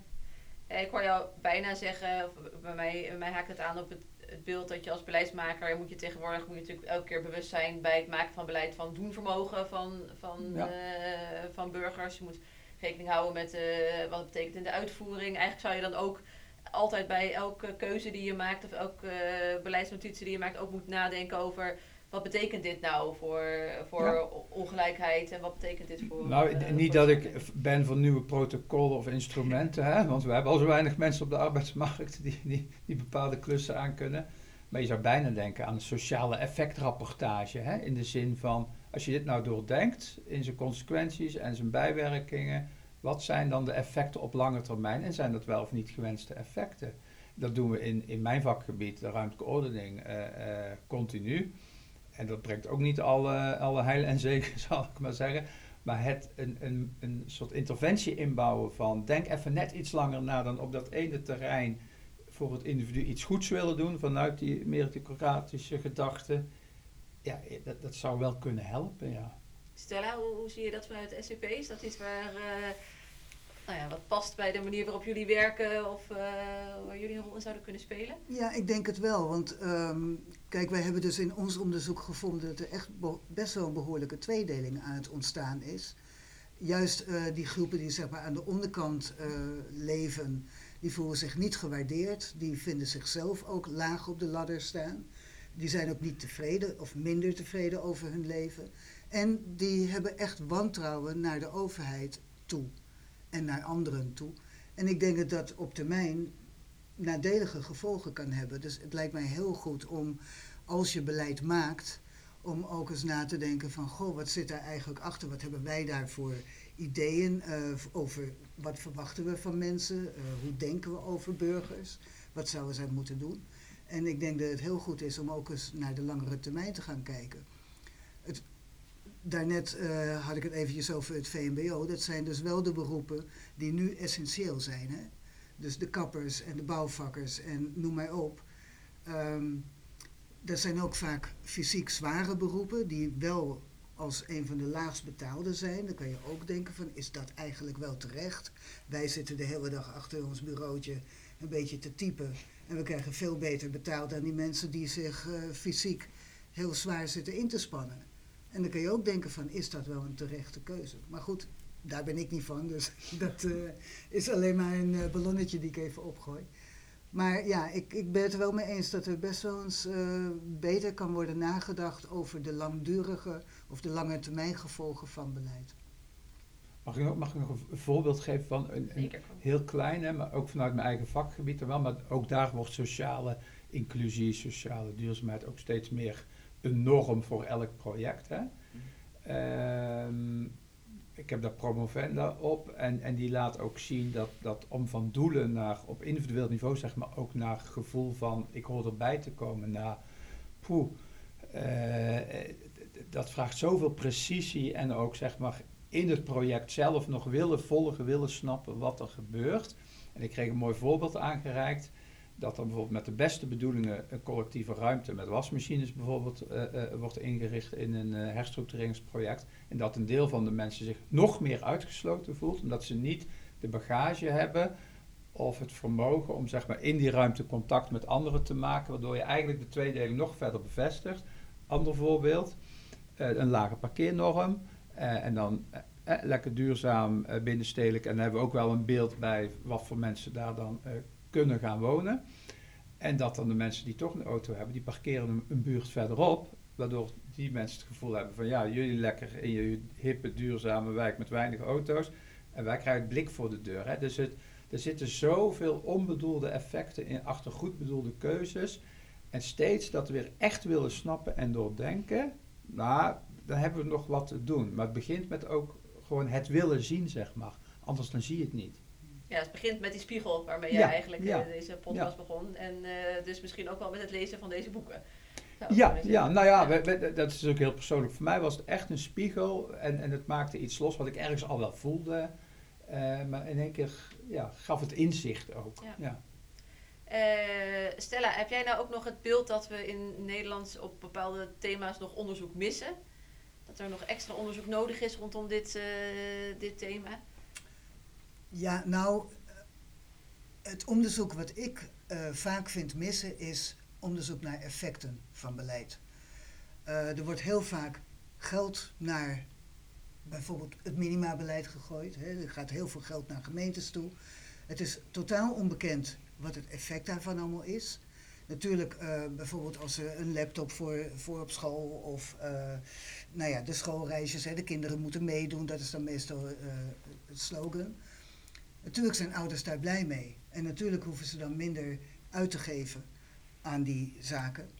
ik hoor jou bijna zeggen, of bij mij, bij mij haakt het aan op het, het beeld dat je als beleidsmaker moet je tegenwoordig moet je natuurlijk elke keer bewust zijn bij het maken van beleid van doenvermogen van, van, ja. uh, van burgers. Je moet rekening houden met uh, wat het betekent in de uitvoering. Eigenlijk zou je dan ook altijd bij elke keuze die je maakt of elke uh, beleidsnotitie die je maakt ook moeten nadenken over wat betekent dit nou voor, voor Ja. ongelijkheid en wat betekent dit voor... Nou, eh, niet voor dat ik ben voor nieuwe protocollen of instrumenten, hè, want we hebben al zo weinig mensen op de arbeidsmarkt die, die, die bepaalde klussen aan kunnen. Maar je zou bijna denken aan een sociale effectrapportage, hè, in de zin van, als je dit nou doordenkt in zijn consequenties en zijn bijwerkingen, wat zijn dan de effecten op lange termijn en zijn dat wel of niet gewenste effecten? Dat doen we in, in mijn vakgebied, de ruimtelijke ordening, eh, eh, continu. En dat brengt ook niet alle, alle heil en zegen, zal ik maar zeggen. Maar het een, een, een soort interventie inbouwen van denk even net iets langer na dan op dat ene terrein voor het individu iets goeds willen doen vanuit die meritocratische gedachte. Ja, dat, dat zou wel kunnen helpen, ja. Stella, hoe, hoe zie je dat vanuit de SCP? Is dat iets waar, eh, nou ja, wat past bij de manier waarop jullie werken of eh, waar jullie een rol in zouden kunnen spelen? Ja, ik denk het wel. Want ehm, kijk, wij hebben dus in ons onderzoek gevonden dat er echt be- best wel een behoorlijke tweedeling aan het ontstaan is. Juist eh, die groepen die zeg maar, aan de onderkant eh, leven, die voelen zich niet gewaardeerd. Die vinden zichzelf ook laag op de ladder staan. Die zijn ook niet tevreden of minder tevreden over hun leven. En die hebben echt wantrouwen naar de overheid toe en naar anderen toe. En ik denk dat dat op termijn nadelige gevolgen kan hebben. Dus het lijkt mij heel goed om, als je beleid maakt, om ook eens na te denken van, goh, wat zit daar eigenlijk achter? Wat hebben wij daarvoor ideeën eh, over wat verwachten we van mensen? Eh, hoe denken we over burgers? Wat zouden zij moeten doen? En ik denk dat het heel goed is om ook eens naar de langere termijn te gaan kijken. Daarnet eh, had ik het eventjes over het VMBO. Dat zijn dus wel de beroepen die nu essentieel zijn. Hè? Dus de kappers en de bouwvakkers en noem maar op. Ehm, dat zijn ook vaak fysiek zware beroepen die wel als een van de laagst betaalde zijn. Dan kan je ook denken van, is dat eigenlijk wel terecht? Wij zitten de hele dag achter ons bureautje een beetje te typen. En we krijgen veel beter betaald dan die mensen die zich eh, fysiek heel zwaar zitten in te spannen. En dan kan je ook denken van, is dat wel een terechte keuze? Maar goed, daar ben ik niet van, dus dat eh, is alleen maar een eh, ballonnetje die ik even opgooi. Maar ja, ik, ik ben het er wel mee eens dat er best wel eens eh, beter kan worden nagedacht over de langdurige of de lange termijn gevolgen van beleid. Mag ik nog, mag ik nog een voorbeeld geven van een, een heel klein, hè, maar ook vanuit mijn eigen vakgebied er wel. Maar ook daar wordt sociale inclusie, sociale duurzaamheid ook steeds meer een norm voor elk project. Hè. Ehm, ik heb daar promovenda op en, en die laat ook zien dat, dat om van doelen naar op individueel niveau, zeg maar, ook naar gevoel van ik hoor erbij te komen, naar poeh, eh, dat vraagt zoveel precisie en ook zeg maar in het project zelf nog willen volgen, willen snappen wat er gebeurt. En ik kreeg een mooi voorbeeld aangereikt. Dat er bijvoorbeeld met de beste bedoelingen een collectieve ruimte met wasmachines bijvoorbeeld eh, eh, wordt ingericht in een eh, herstructureringsproject. En dat een deel van de mensen zich nog meer uitgesloten voelt, omdat ze niet de bagage hebben of het vermogen om zeg maar, in die ruimte contact met anderen te maken, waardoor je eigenlijk de tweedeling nog verder bevestigt. Ander voorbeeld, een lage parkeernorm. En dan lekker duurzaam binnenstedelijk. En dan hebben we ook wel een beeld bij wat voor mensen daar dan kunnen gaan wonen. En dat dan de mensen die toch een auto hebben, die parkeren een, een buurt verderop. Waardoor die mensen het gevoel hebben van ja, jullie lekker in je hippe, duurzame wijk met weinig auto's. En wij krijgen het blik voor de deur. Hè. Dus het, er zitten zoveel onbedoelde effecten in achter goed bedoelde keuzes. En steeds dat we weer echt willen snappen en doordenken. Nou, dan hebben we nog wat te doen. Maar het begint met ook gewoon het willen zien, zeg maar. Anders dan zie je het niet. Ja, het begint met die spiegel waarmee je Ja, eigenlijk eh, ja, deze podcast begon. En eh, dus misschien ook wel met het lezen van deze boeken. Ja, ja, nou ja, Ja. we- we- dat is ook heel persoonlijk. Voor mij was het echt een spiegel en, en het maakte iets los wat ik ergens al wel voelde. Eh, maar in één keer ja, gaf het inzicht ook. Ja. Ja. Stella, heb jij nou ook nog het beeld dat we in Nederland op bepaalde thema's nog onderzoek missen? Dat er nog extra onderzoek nodig is rondom dit, dit thema? Ja, nou, het onderzoek wat ik eh, vaak vind missen is onderzoek naar effecten van beleid. Eh, er wordt heel vaak geld naar bijvoorbeeld het minimabeleid gegooid. Hè. Er gaat heel veel geld naar gemeentes toe. Het is totaal onbekend wat het effect daarvan allemaal is. Natuurlijk, eh, bijvoorbeeld als ze een laptop voor, voor op school of nou ja, de schoolreisjes, hè, de kinderen moeten meedoen, dat is dan meestal het slogan. Natuurlijk zijn ouders daar blij mee. En natuurlijk hoeven ze dan minder uit te geven aan die zaken.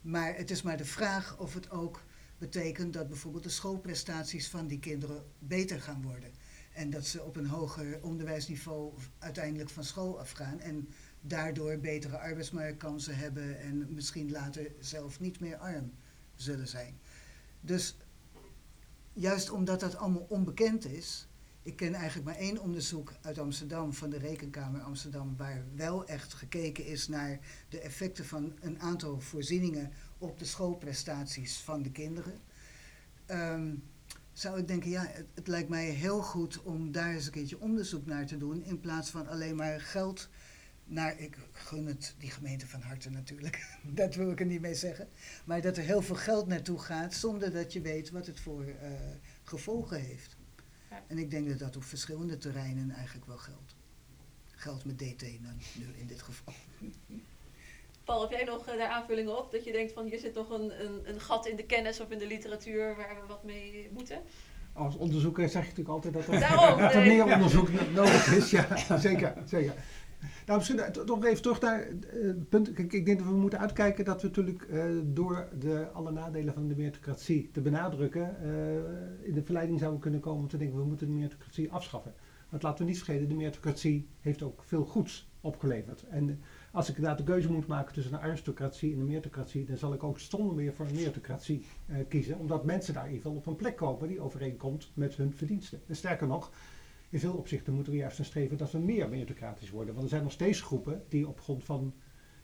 Maar het is maar de vraag of het ook betekent dat bijvoorbeeld de schoolprestaties van die kinderen beter gaan worden. En dat ze op een hoger onderwijsniveau uiteindelijk van school afgaan. En daardoor betere arbeidsmarktkansen hebben en misschien later zelf niet meer arm zullen zijn. Dus juist omdat dat allemaal onbekend is, ik ken eigenlijk maar één onderzoek uit Amsterdam van de Rekenkamer Amsterdam, waar wel echt gekeken is naar de effecten van een aantal voorzieningen op de schoolprestaties van de kinderen. Um, zou ik denken, ja, het, lijkt mij heel goed om daar eens een keertje onderzoek naar te doen, in plaats van alleen maar geld naar, ik gun het die gemeente van harte natuurlijk, dat wil ik er niet mee zeggen, maar dat er heel veel geld naartoe gaat zonder dat je weet wat het voor uh, gevolgen heeft. En ik denk dat dat op verschillende terreinen eigenlijk wel geldt. Geldt met DT dan nu in dit geval. Paul, heb jij nog uh, daar aanvullingen op? Dat je denkt van hier zit nog een, een, een gat in de kennis of in de literatuur waar we wat mee moeten? Als onderzoeker zeg je natuurlijk altijd dat er, Daarom, dat er meer onderzoek nodig is. Ja, zeker. zeker. Nou, misschien toch even terug naar het punt. Ik denk dat we moeten uitkijken dat we natuurlijk uh, door de, alle nadelen van de meritocratie te benadrukken, in de verleiding zouden kunnen komen om te denken we moeten de meritocratie afschaffen. Want laten we niet vergeten, de meritocratie heeft ook veel goeds opgeleverd. En als ik inderdaad de keuze moet maken tussen een aristocratie en een meritocratie, dan zal ik ook zonder meer voor een meritocratie kiezen. Omdat mensen daar in ieder geval op een plek komen die overeenkomt met hun verdiensten. En sterker nog, in veel opzichten moeten we juist naar streven dat we meer meritocratisch worden. Want er zijn nog steeds groepen die op grond van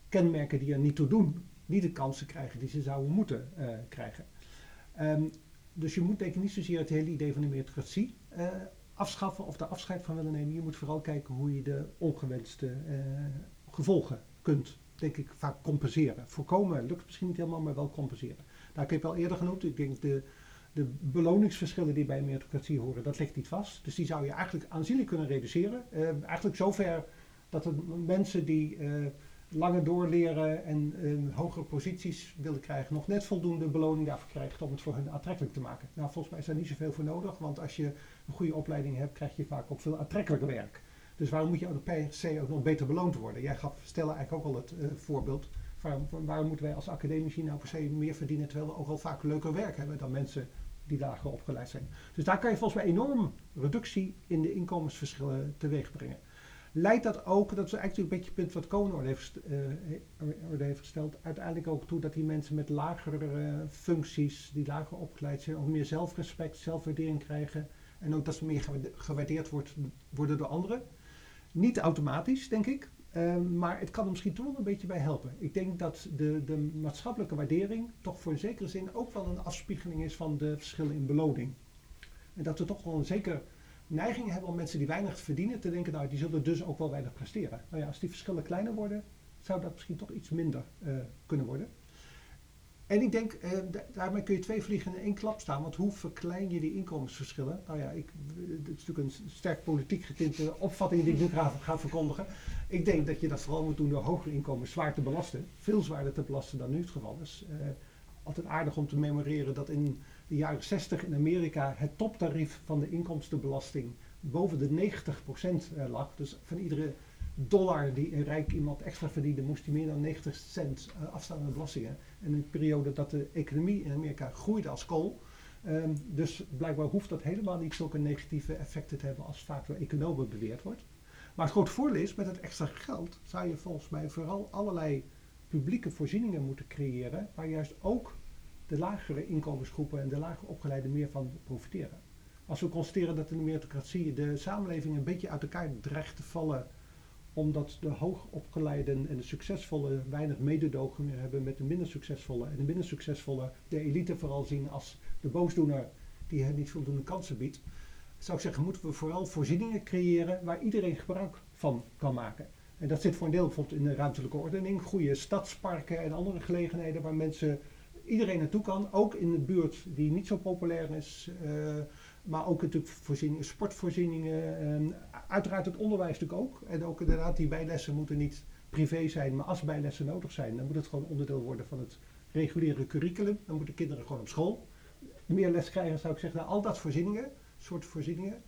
kenmerken die er niet toe doen, niet de kansen krijgen die ze zouden moeten uh, krijgen. Um, dus je moet denk ik niet zozeer het hele idee van de meritocratie uh, afschaffen of daar afscheid van willen nemen. Je moet vooral kijken hoe je de ongewenste uh, gevolgen kunt, denk ik, vaak compenseren. Voorkomen lukt misschien niet helemaal, maar wel compenseren. Daar heb ik al eerder genoemd. Ik denk de de beloningsverschillen die bij meritocratie horen, dat ligt niet vast. Dus die zou je eigenlijk aanzienlijk kunnen reduceren. Uh, eigenlijk zover dat er mensen die uh, langer doorleren en uh, hogere posities willen krijgen, nog net voldoende beloning daarvoor krijgen om het voor hen aantrekkelijk te maken. Nou, volgens mij is daar niet zoveel voor nodig, want als je een goede opleiding hebt, krijg je vaak ook veel aantrekkelijker werk. Dus waarom moet je ook per se ook nog beter beloond worden? Jij gaf Stella eigenlijk ook al het voorbeeld. Waarom, waarom moeten wij als academici nou per se meer verdienen, terwijl we ook al vaak leuker werk hebben dan mensen die lager opgeleid zijn. Dus daar kan je volgens mij enorm reductie in de inkomensverschillen teweeg brengen. Leidt dat ook, dat is eigenlijk een beetje het punt wat Konen heeft, uh, heeft gesteld, uiteindelijk ook toe dat die mensen met lagere uh, functies, die lager opgeleid zijn, ook meer zelfrespect, zelfwaardering krijgen. En ook dat ze meer gewaardeerd wordt, worden door anderen. Niet automatisch, denk ik. Um, maar het kan er misschien toch wel een beetje bij helpen. Ik denk dat de, de maatschappelijke waardering toch voor een zekere zin ook wel een afspiegeling is van de verschillen in beloning. En dat we toch wel een zekere neiging hebben om mensen die weinig verdienen te denken, nou die zullen dus ook wel weinig presteren. Nou ja, als die verschillen kleiner worden, zou dat misschien toch iets minder uh, kunnen worden. En ik denk, eh, daarmee kun je twee vliegen in één klap staan. Want hoe verklein je die inkomensverschillen? Nou ja, ik, het is natuurlijk een sterk politiek getinte opvatting die ik nu ga, verkondigen. Ik denk dat je dat vooral moet doen door hogere inkomens zwaar te belasten. Veel zwaarder te belasten dan nu het geval is. Uh, altijd aardig om te memoreren dat in de jaren 60 in Amerika het toptarief van de inkomstenbelasting boven de 90% uh, lag. Dus van iedere dollar die een rijk iemand extra verdiende, moest hij meer dan 90 cent uh, afstaan aan belastingen. En in een periode dat de economie in Amerika groeide als kool. Um, dus blijkbaar hoeft dat helemaal niet zulke negatieve effecten te hebben als vaak door economen beweerd wordt. Maar het grote voordeel is, met het extra geld zou je volgens mij vooral allerlei publieke voorzieningen moeten creëren, waar juist ook de lagere inkomensgroepen en de lager opgeleiden meer van profiteren. Als we constateren dat in de meritocratie de samenleving een beetje uit elkaar dreigt te vallen omdat de hoogopgeleiden en de succesvolle weinig mededogen meer hebben met de minder succesvolle. En de minder succesvolle de elite vooral zien als de boosdoener die hen niet voldoende kansen biedt. Zou ik zeggen, moeten we vooral voorzieningen creëren waar iedereen gebruik van kan maken. En dat zit voor een deel bijvoorbeeld in de ruimtelijke ordening, goede stadsparken en andere gelegenheden waar mensen, iedereen naartoe kan. Ook in de buurt die niet zo populair is. Uh, maar ook natuurlijk voorzieningen, sportvoorzieningen. En uiteraard het onderwijs natuurlijk ook. En ook inderdaad, die bijlessen moeten niet privé zijn, maar als bijlessen nodig zijn, dan moet het gewoon onderdeel worden van het reguliere curriculum. Dan moeten kinderen gewoon op school meer les krijgen, zou ik zeggen. Nou, al dat voorzieningen, soort voorzieningen,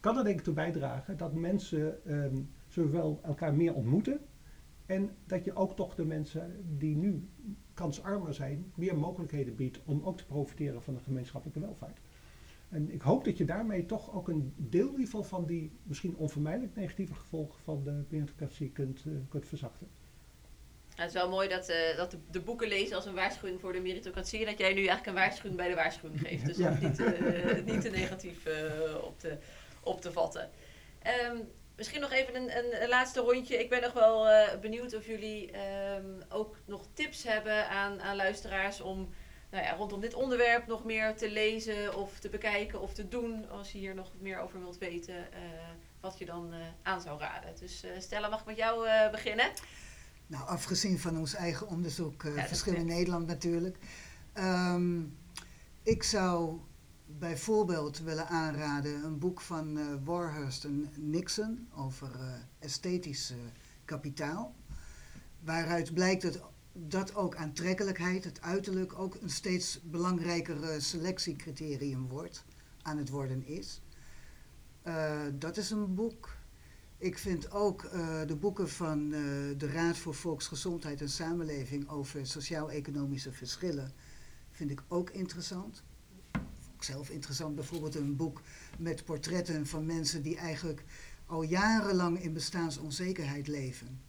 kan er denk ik toe bijdragen dat mensen ehm, zowel elkaar meer ontmoeten en dat je ook toch de mensen die nu kansarmer zijn, meer mogelijkheden biedt om ook te profiteren van de gemeenschappelijke welvaart. En ik hoop dat je daarmee toch ook een deel in ieder geval van die misschien onvermijdelijk negatieve gevolgen van de meritocratie kunt, uh, kunt verzachten. het is wel mooi dat, uh, dat de, de, boeken lezen als een waarschuwing voor de meritocratie. En dat jij nu eigenlijk een waarschuwing bij de waarschuwing geeft. Dus ja. dat niet, uh, niet te negatief op, te, op te vatten. Um, Misschien nog even een, een, een, laatste rondje. Ik ben nog wel benieuwd of jullie um, ook nog tips hebben aan, aan luisteraars om nou ja, rondom dit onderwerp nog meer te lezen of te bekijken of te doen. Als je hier nog meer over wilt weten, uh, wat je dan uh, aan zou raden. Dus Stella, mag ik met jou beginnen? Nou, afgezien van ons eigen onderzoek, ja, Verschil in Nederland natuurlijk. Um, ik zou bijvoorbeeld willen aanraden een boek van uh, Warhurst en Nixon over uh, esthetisch uh, kapitaal. Waaruit blijkt dat, dat ook aantrekkelijkheid, het uiterlijk, ook een steeds belangrijker selectiecriterium wordt, aan het worden is. dat is een boek. Ik vind ook de boeken van de Raad voor Volksgezondheid en Samenleving over sociaal-economische verschillen, vind ik ook interessant zelf interessant, bijvoorbeeld een boek met portretten van mensen die eigenlijk al jarenlang in bestaansonzekerheid leven.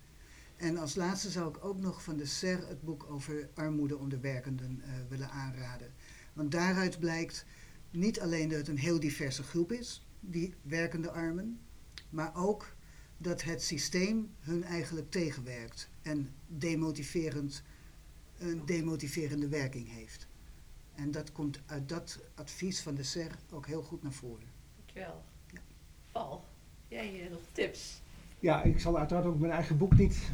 En als laatste zou ik ook nog van de SER het boek over armoede onder werkenden uh, willen aanraden. Want daaruit blijkt niet alleen dat het een heel diverse groep is, die werkende armen, maar ook dat het systeem hun eigenlijk tegenwerkt en demotiverend, een demotiverende werking heeft. En dat komt uit dat advies van de SER ook heel goed naar voren. Dankjewel. Ja. Paul, jij nog tips? Ja, ik zal uiteraard ook mijn eigen boek niet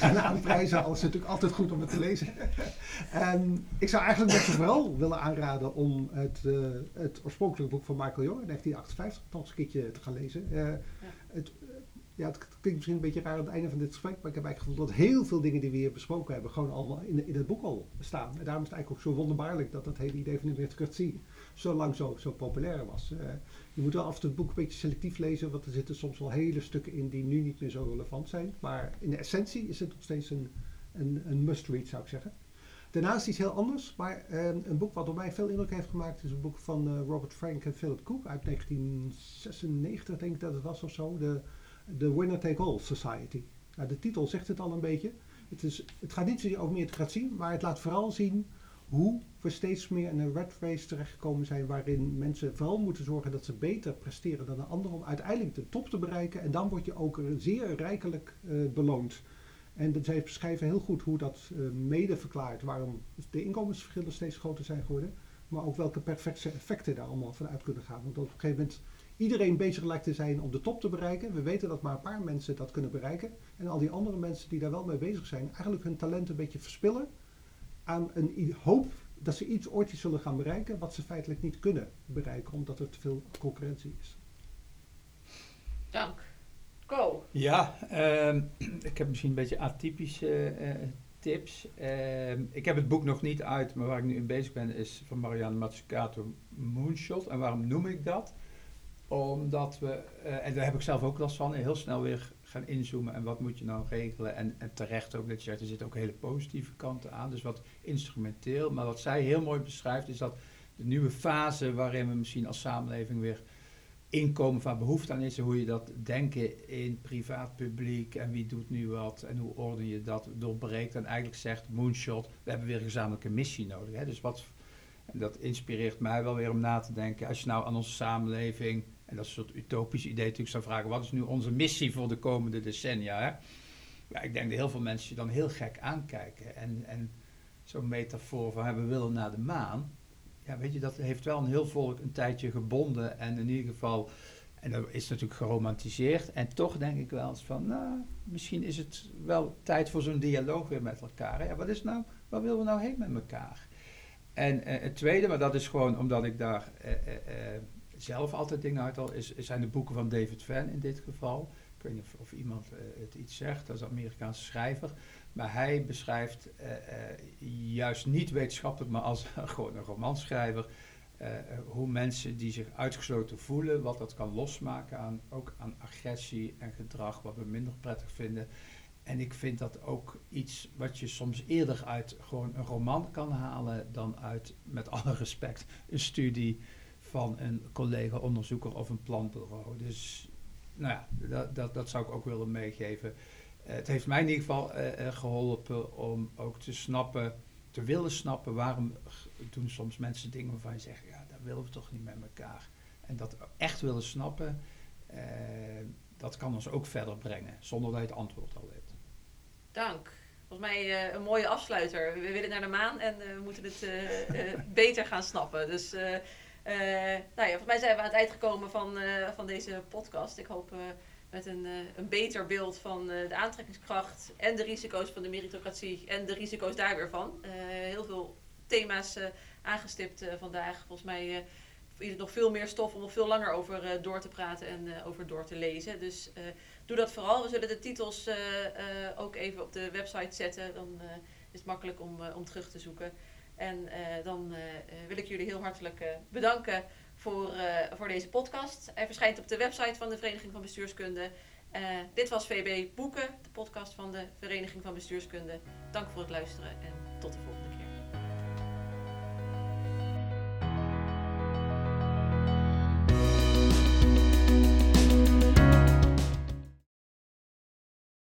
gaan, aanprijzen. Alles is natuurlijk altijd goed om het te lezen. en ik zou eigenlijk net vooral willen aanraden om het, uh, het oorspronkelijke boek van Michael Jong, 1958, nog eens een keertje te gaan lezen. Uh, ja. het, ja, het klinkt misschien een beetje raar aan het einde van dit gesprek, maar ik heb eigenlijk het gevoel dat heel veel dingen die we hier besproken hebben, gewoon allemaal in, in het boek al staan. En daarom is het eigenlijk ook zo wonderbaarlijk dat dat hele idee van de meritocratie zo lang zo, zo populair was. Uh, je moet wel af en toe het boek een beetje selectief lezen, want er zitten soms wel hele stukken in die nu niet meer zo relevant zijn. Maar in de essentie is het nog steeds een, een, een must-read, zou ik zeggen. Daarnaast iets heel anders, maar uh, een boek wat op mij veel indruk heeft gemaakt is een boek van uh, Robert Frank en Philip Cook uit 1996, denk ik dat het was of zo. De, de Winner Take All Society. Nou, de titel zegt het al een beetje. Het, is, het gaat niet zozeer over meritocratie, maar het laat vooral zien hoe we steeds meer in een red race terechtgekomen zijn waarin mensen vooral moeten zorgen dat ze beter presteren dan de anderen om uiteindelijk de top te bereiken. En dan word je ook zeer rijkelijk uh, beloond. En zij beschrijven heel goed hoe dat uh, mede verklaart waarom de inkomensverschillen steeds groter zijn geworden. Maar ook welke perfecte effecten daar allemaal van uit kunnen gaan. Want op een gegeven moment iedereen bezig lijkt te zijn om de top te bereiken. We weten dat maar een paar mensen dat kunnen bereiken. En al die andere mensen die daar wel mee bezig zijn, eigenlijk hun talent een beetje verspillen aan een hoop dat ze iets ooit zullen gaan bereiken wat ze feitelijk niet kunnen bereiken omdat er te veel concurrentie is. Dank. Go. Ja, uh, ik heb misschien een beetje atypische uh, tips. Uh, ik heb het boek nog niet uit, maar waar ik nu in bezig ben is van Marianne Mazzucato Moonshot. En waarom noem ik dat? Omdat we, uh, en daar heb ik zelf ook last van, heel snel weer inzoomen en wat moet je nou regelen. En, en terecht ook, dat je zegt, er zitten ook hele positieve kanten aan, dus wat instrumenteel. Maar wat zij heel mooi beschrijft is dat de nieuwe fase waarin we misschien als samenleving weer inkomen van behoefte aan is, hoe je dat denken in privaat publiek en wie doet nu wat en hoe orden je dat doorbreekt. En eigenlijk zegt Moonshot, we hebben weer een gezamenlijke missie nodig. Hè? Dus wat, en dat inspireert mij wel weer om na te denken, als je nou aan onze samenleving en dat is een soort utopisch idee natuurlijk zou vragen, wat is nu onze missie voor de komende decennia? Hè? Ja, ik denk dat heel veel mensen je dan heel gek aankijken. En, en zo'n metafoor van we willen naar de maan. Ja, weet je, dat heeft wel een heel volk een tijdje gebonden. En in ieder geval, en dat is natuurlijk geromantiseerd. En toch denk ik wel eens van, nou, misschien is het wel tijd voor zo'n dialoog weer met elkaar. Ja, wat is nou, waar willen we nou heen met elkaar? En eh, het tweede, maar dat is gewoon omdat ik daar... Eh, eh, zelf altijd dingen uit al, is, zijn de boeken van David Van in dit geval. Ik weet niet of, iemand eh, het iets zegt, dat is Amerikaanse schrijver. Maar hij beschrijft eh, eh, juist niet wetenschappelijk, maar als gewoon een romanschrijver, hoe mensen die zich uitgesloten voelen, wat dat kan losmaken aan, ook aan agressie en gedrag, wat we minder prettig vinden. En ik vind dat ook iets wat je soms eerder uit gewoon een roman kan halen dan uit, met alle respect, een studie van een collega-onderzoeker of een planbureau. Dus nou ja, dat, dat, dat zou ik ook willen meegeven. Eh, het heeft mij in ieder geval eh, eh, geholpen om ook te snappen, te willen snappen waarom doen soms mensen dingen waarvan je zegt, ja, dat willen we toch niet met elkaar. En dat echt willen snappen, dat kan ons ook verder brengen, zonder dat je het antwoord al weet. Dank. Volgens mij een mooie afsluiter. We willen naar de maan en we moeten het beter gaan snappen. Dus eh, nou ja, volgens mij zijn we aan het eind gekomen van, eh, van deze podcast. Ik hoop eh, met een, een beter beeld van de aantrekkingskracht en de risico's van de meritocratie en de risico's daar weer van. Heel veel thema's aangestipt vandaag. Volgens mij is er nog veel meer stof om nog veel langer over door te praten en over door te lezen. Dus doe dat vooral. We zullen de titels ook even op de website zetten. Dan is het makkelijk om, om terug te zoeken. En eh, dan eh, wil ik jullie heel hartelijk eh, bedanken voor, voor deze podcast. Hij verschijnt op de website van de Vereniging van Bestuurskunde. Dit was VB Boeken, de podcast van de Vereniging van Bestuurskunde. Dank voor het luisteren en tot de volgende.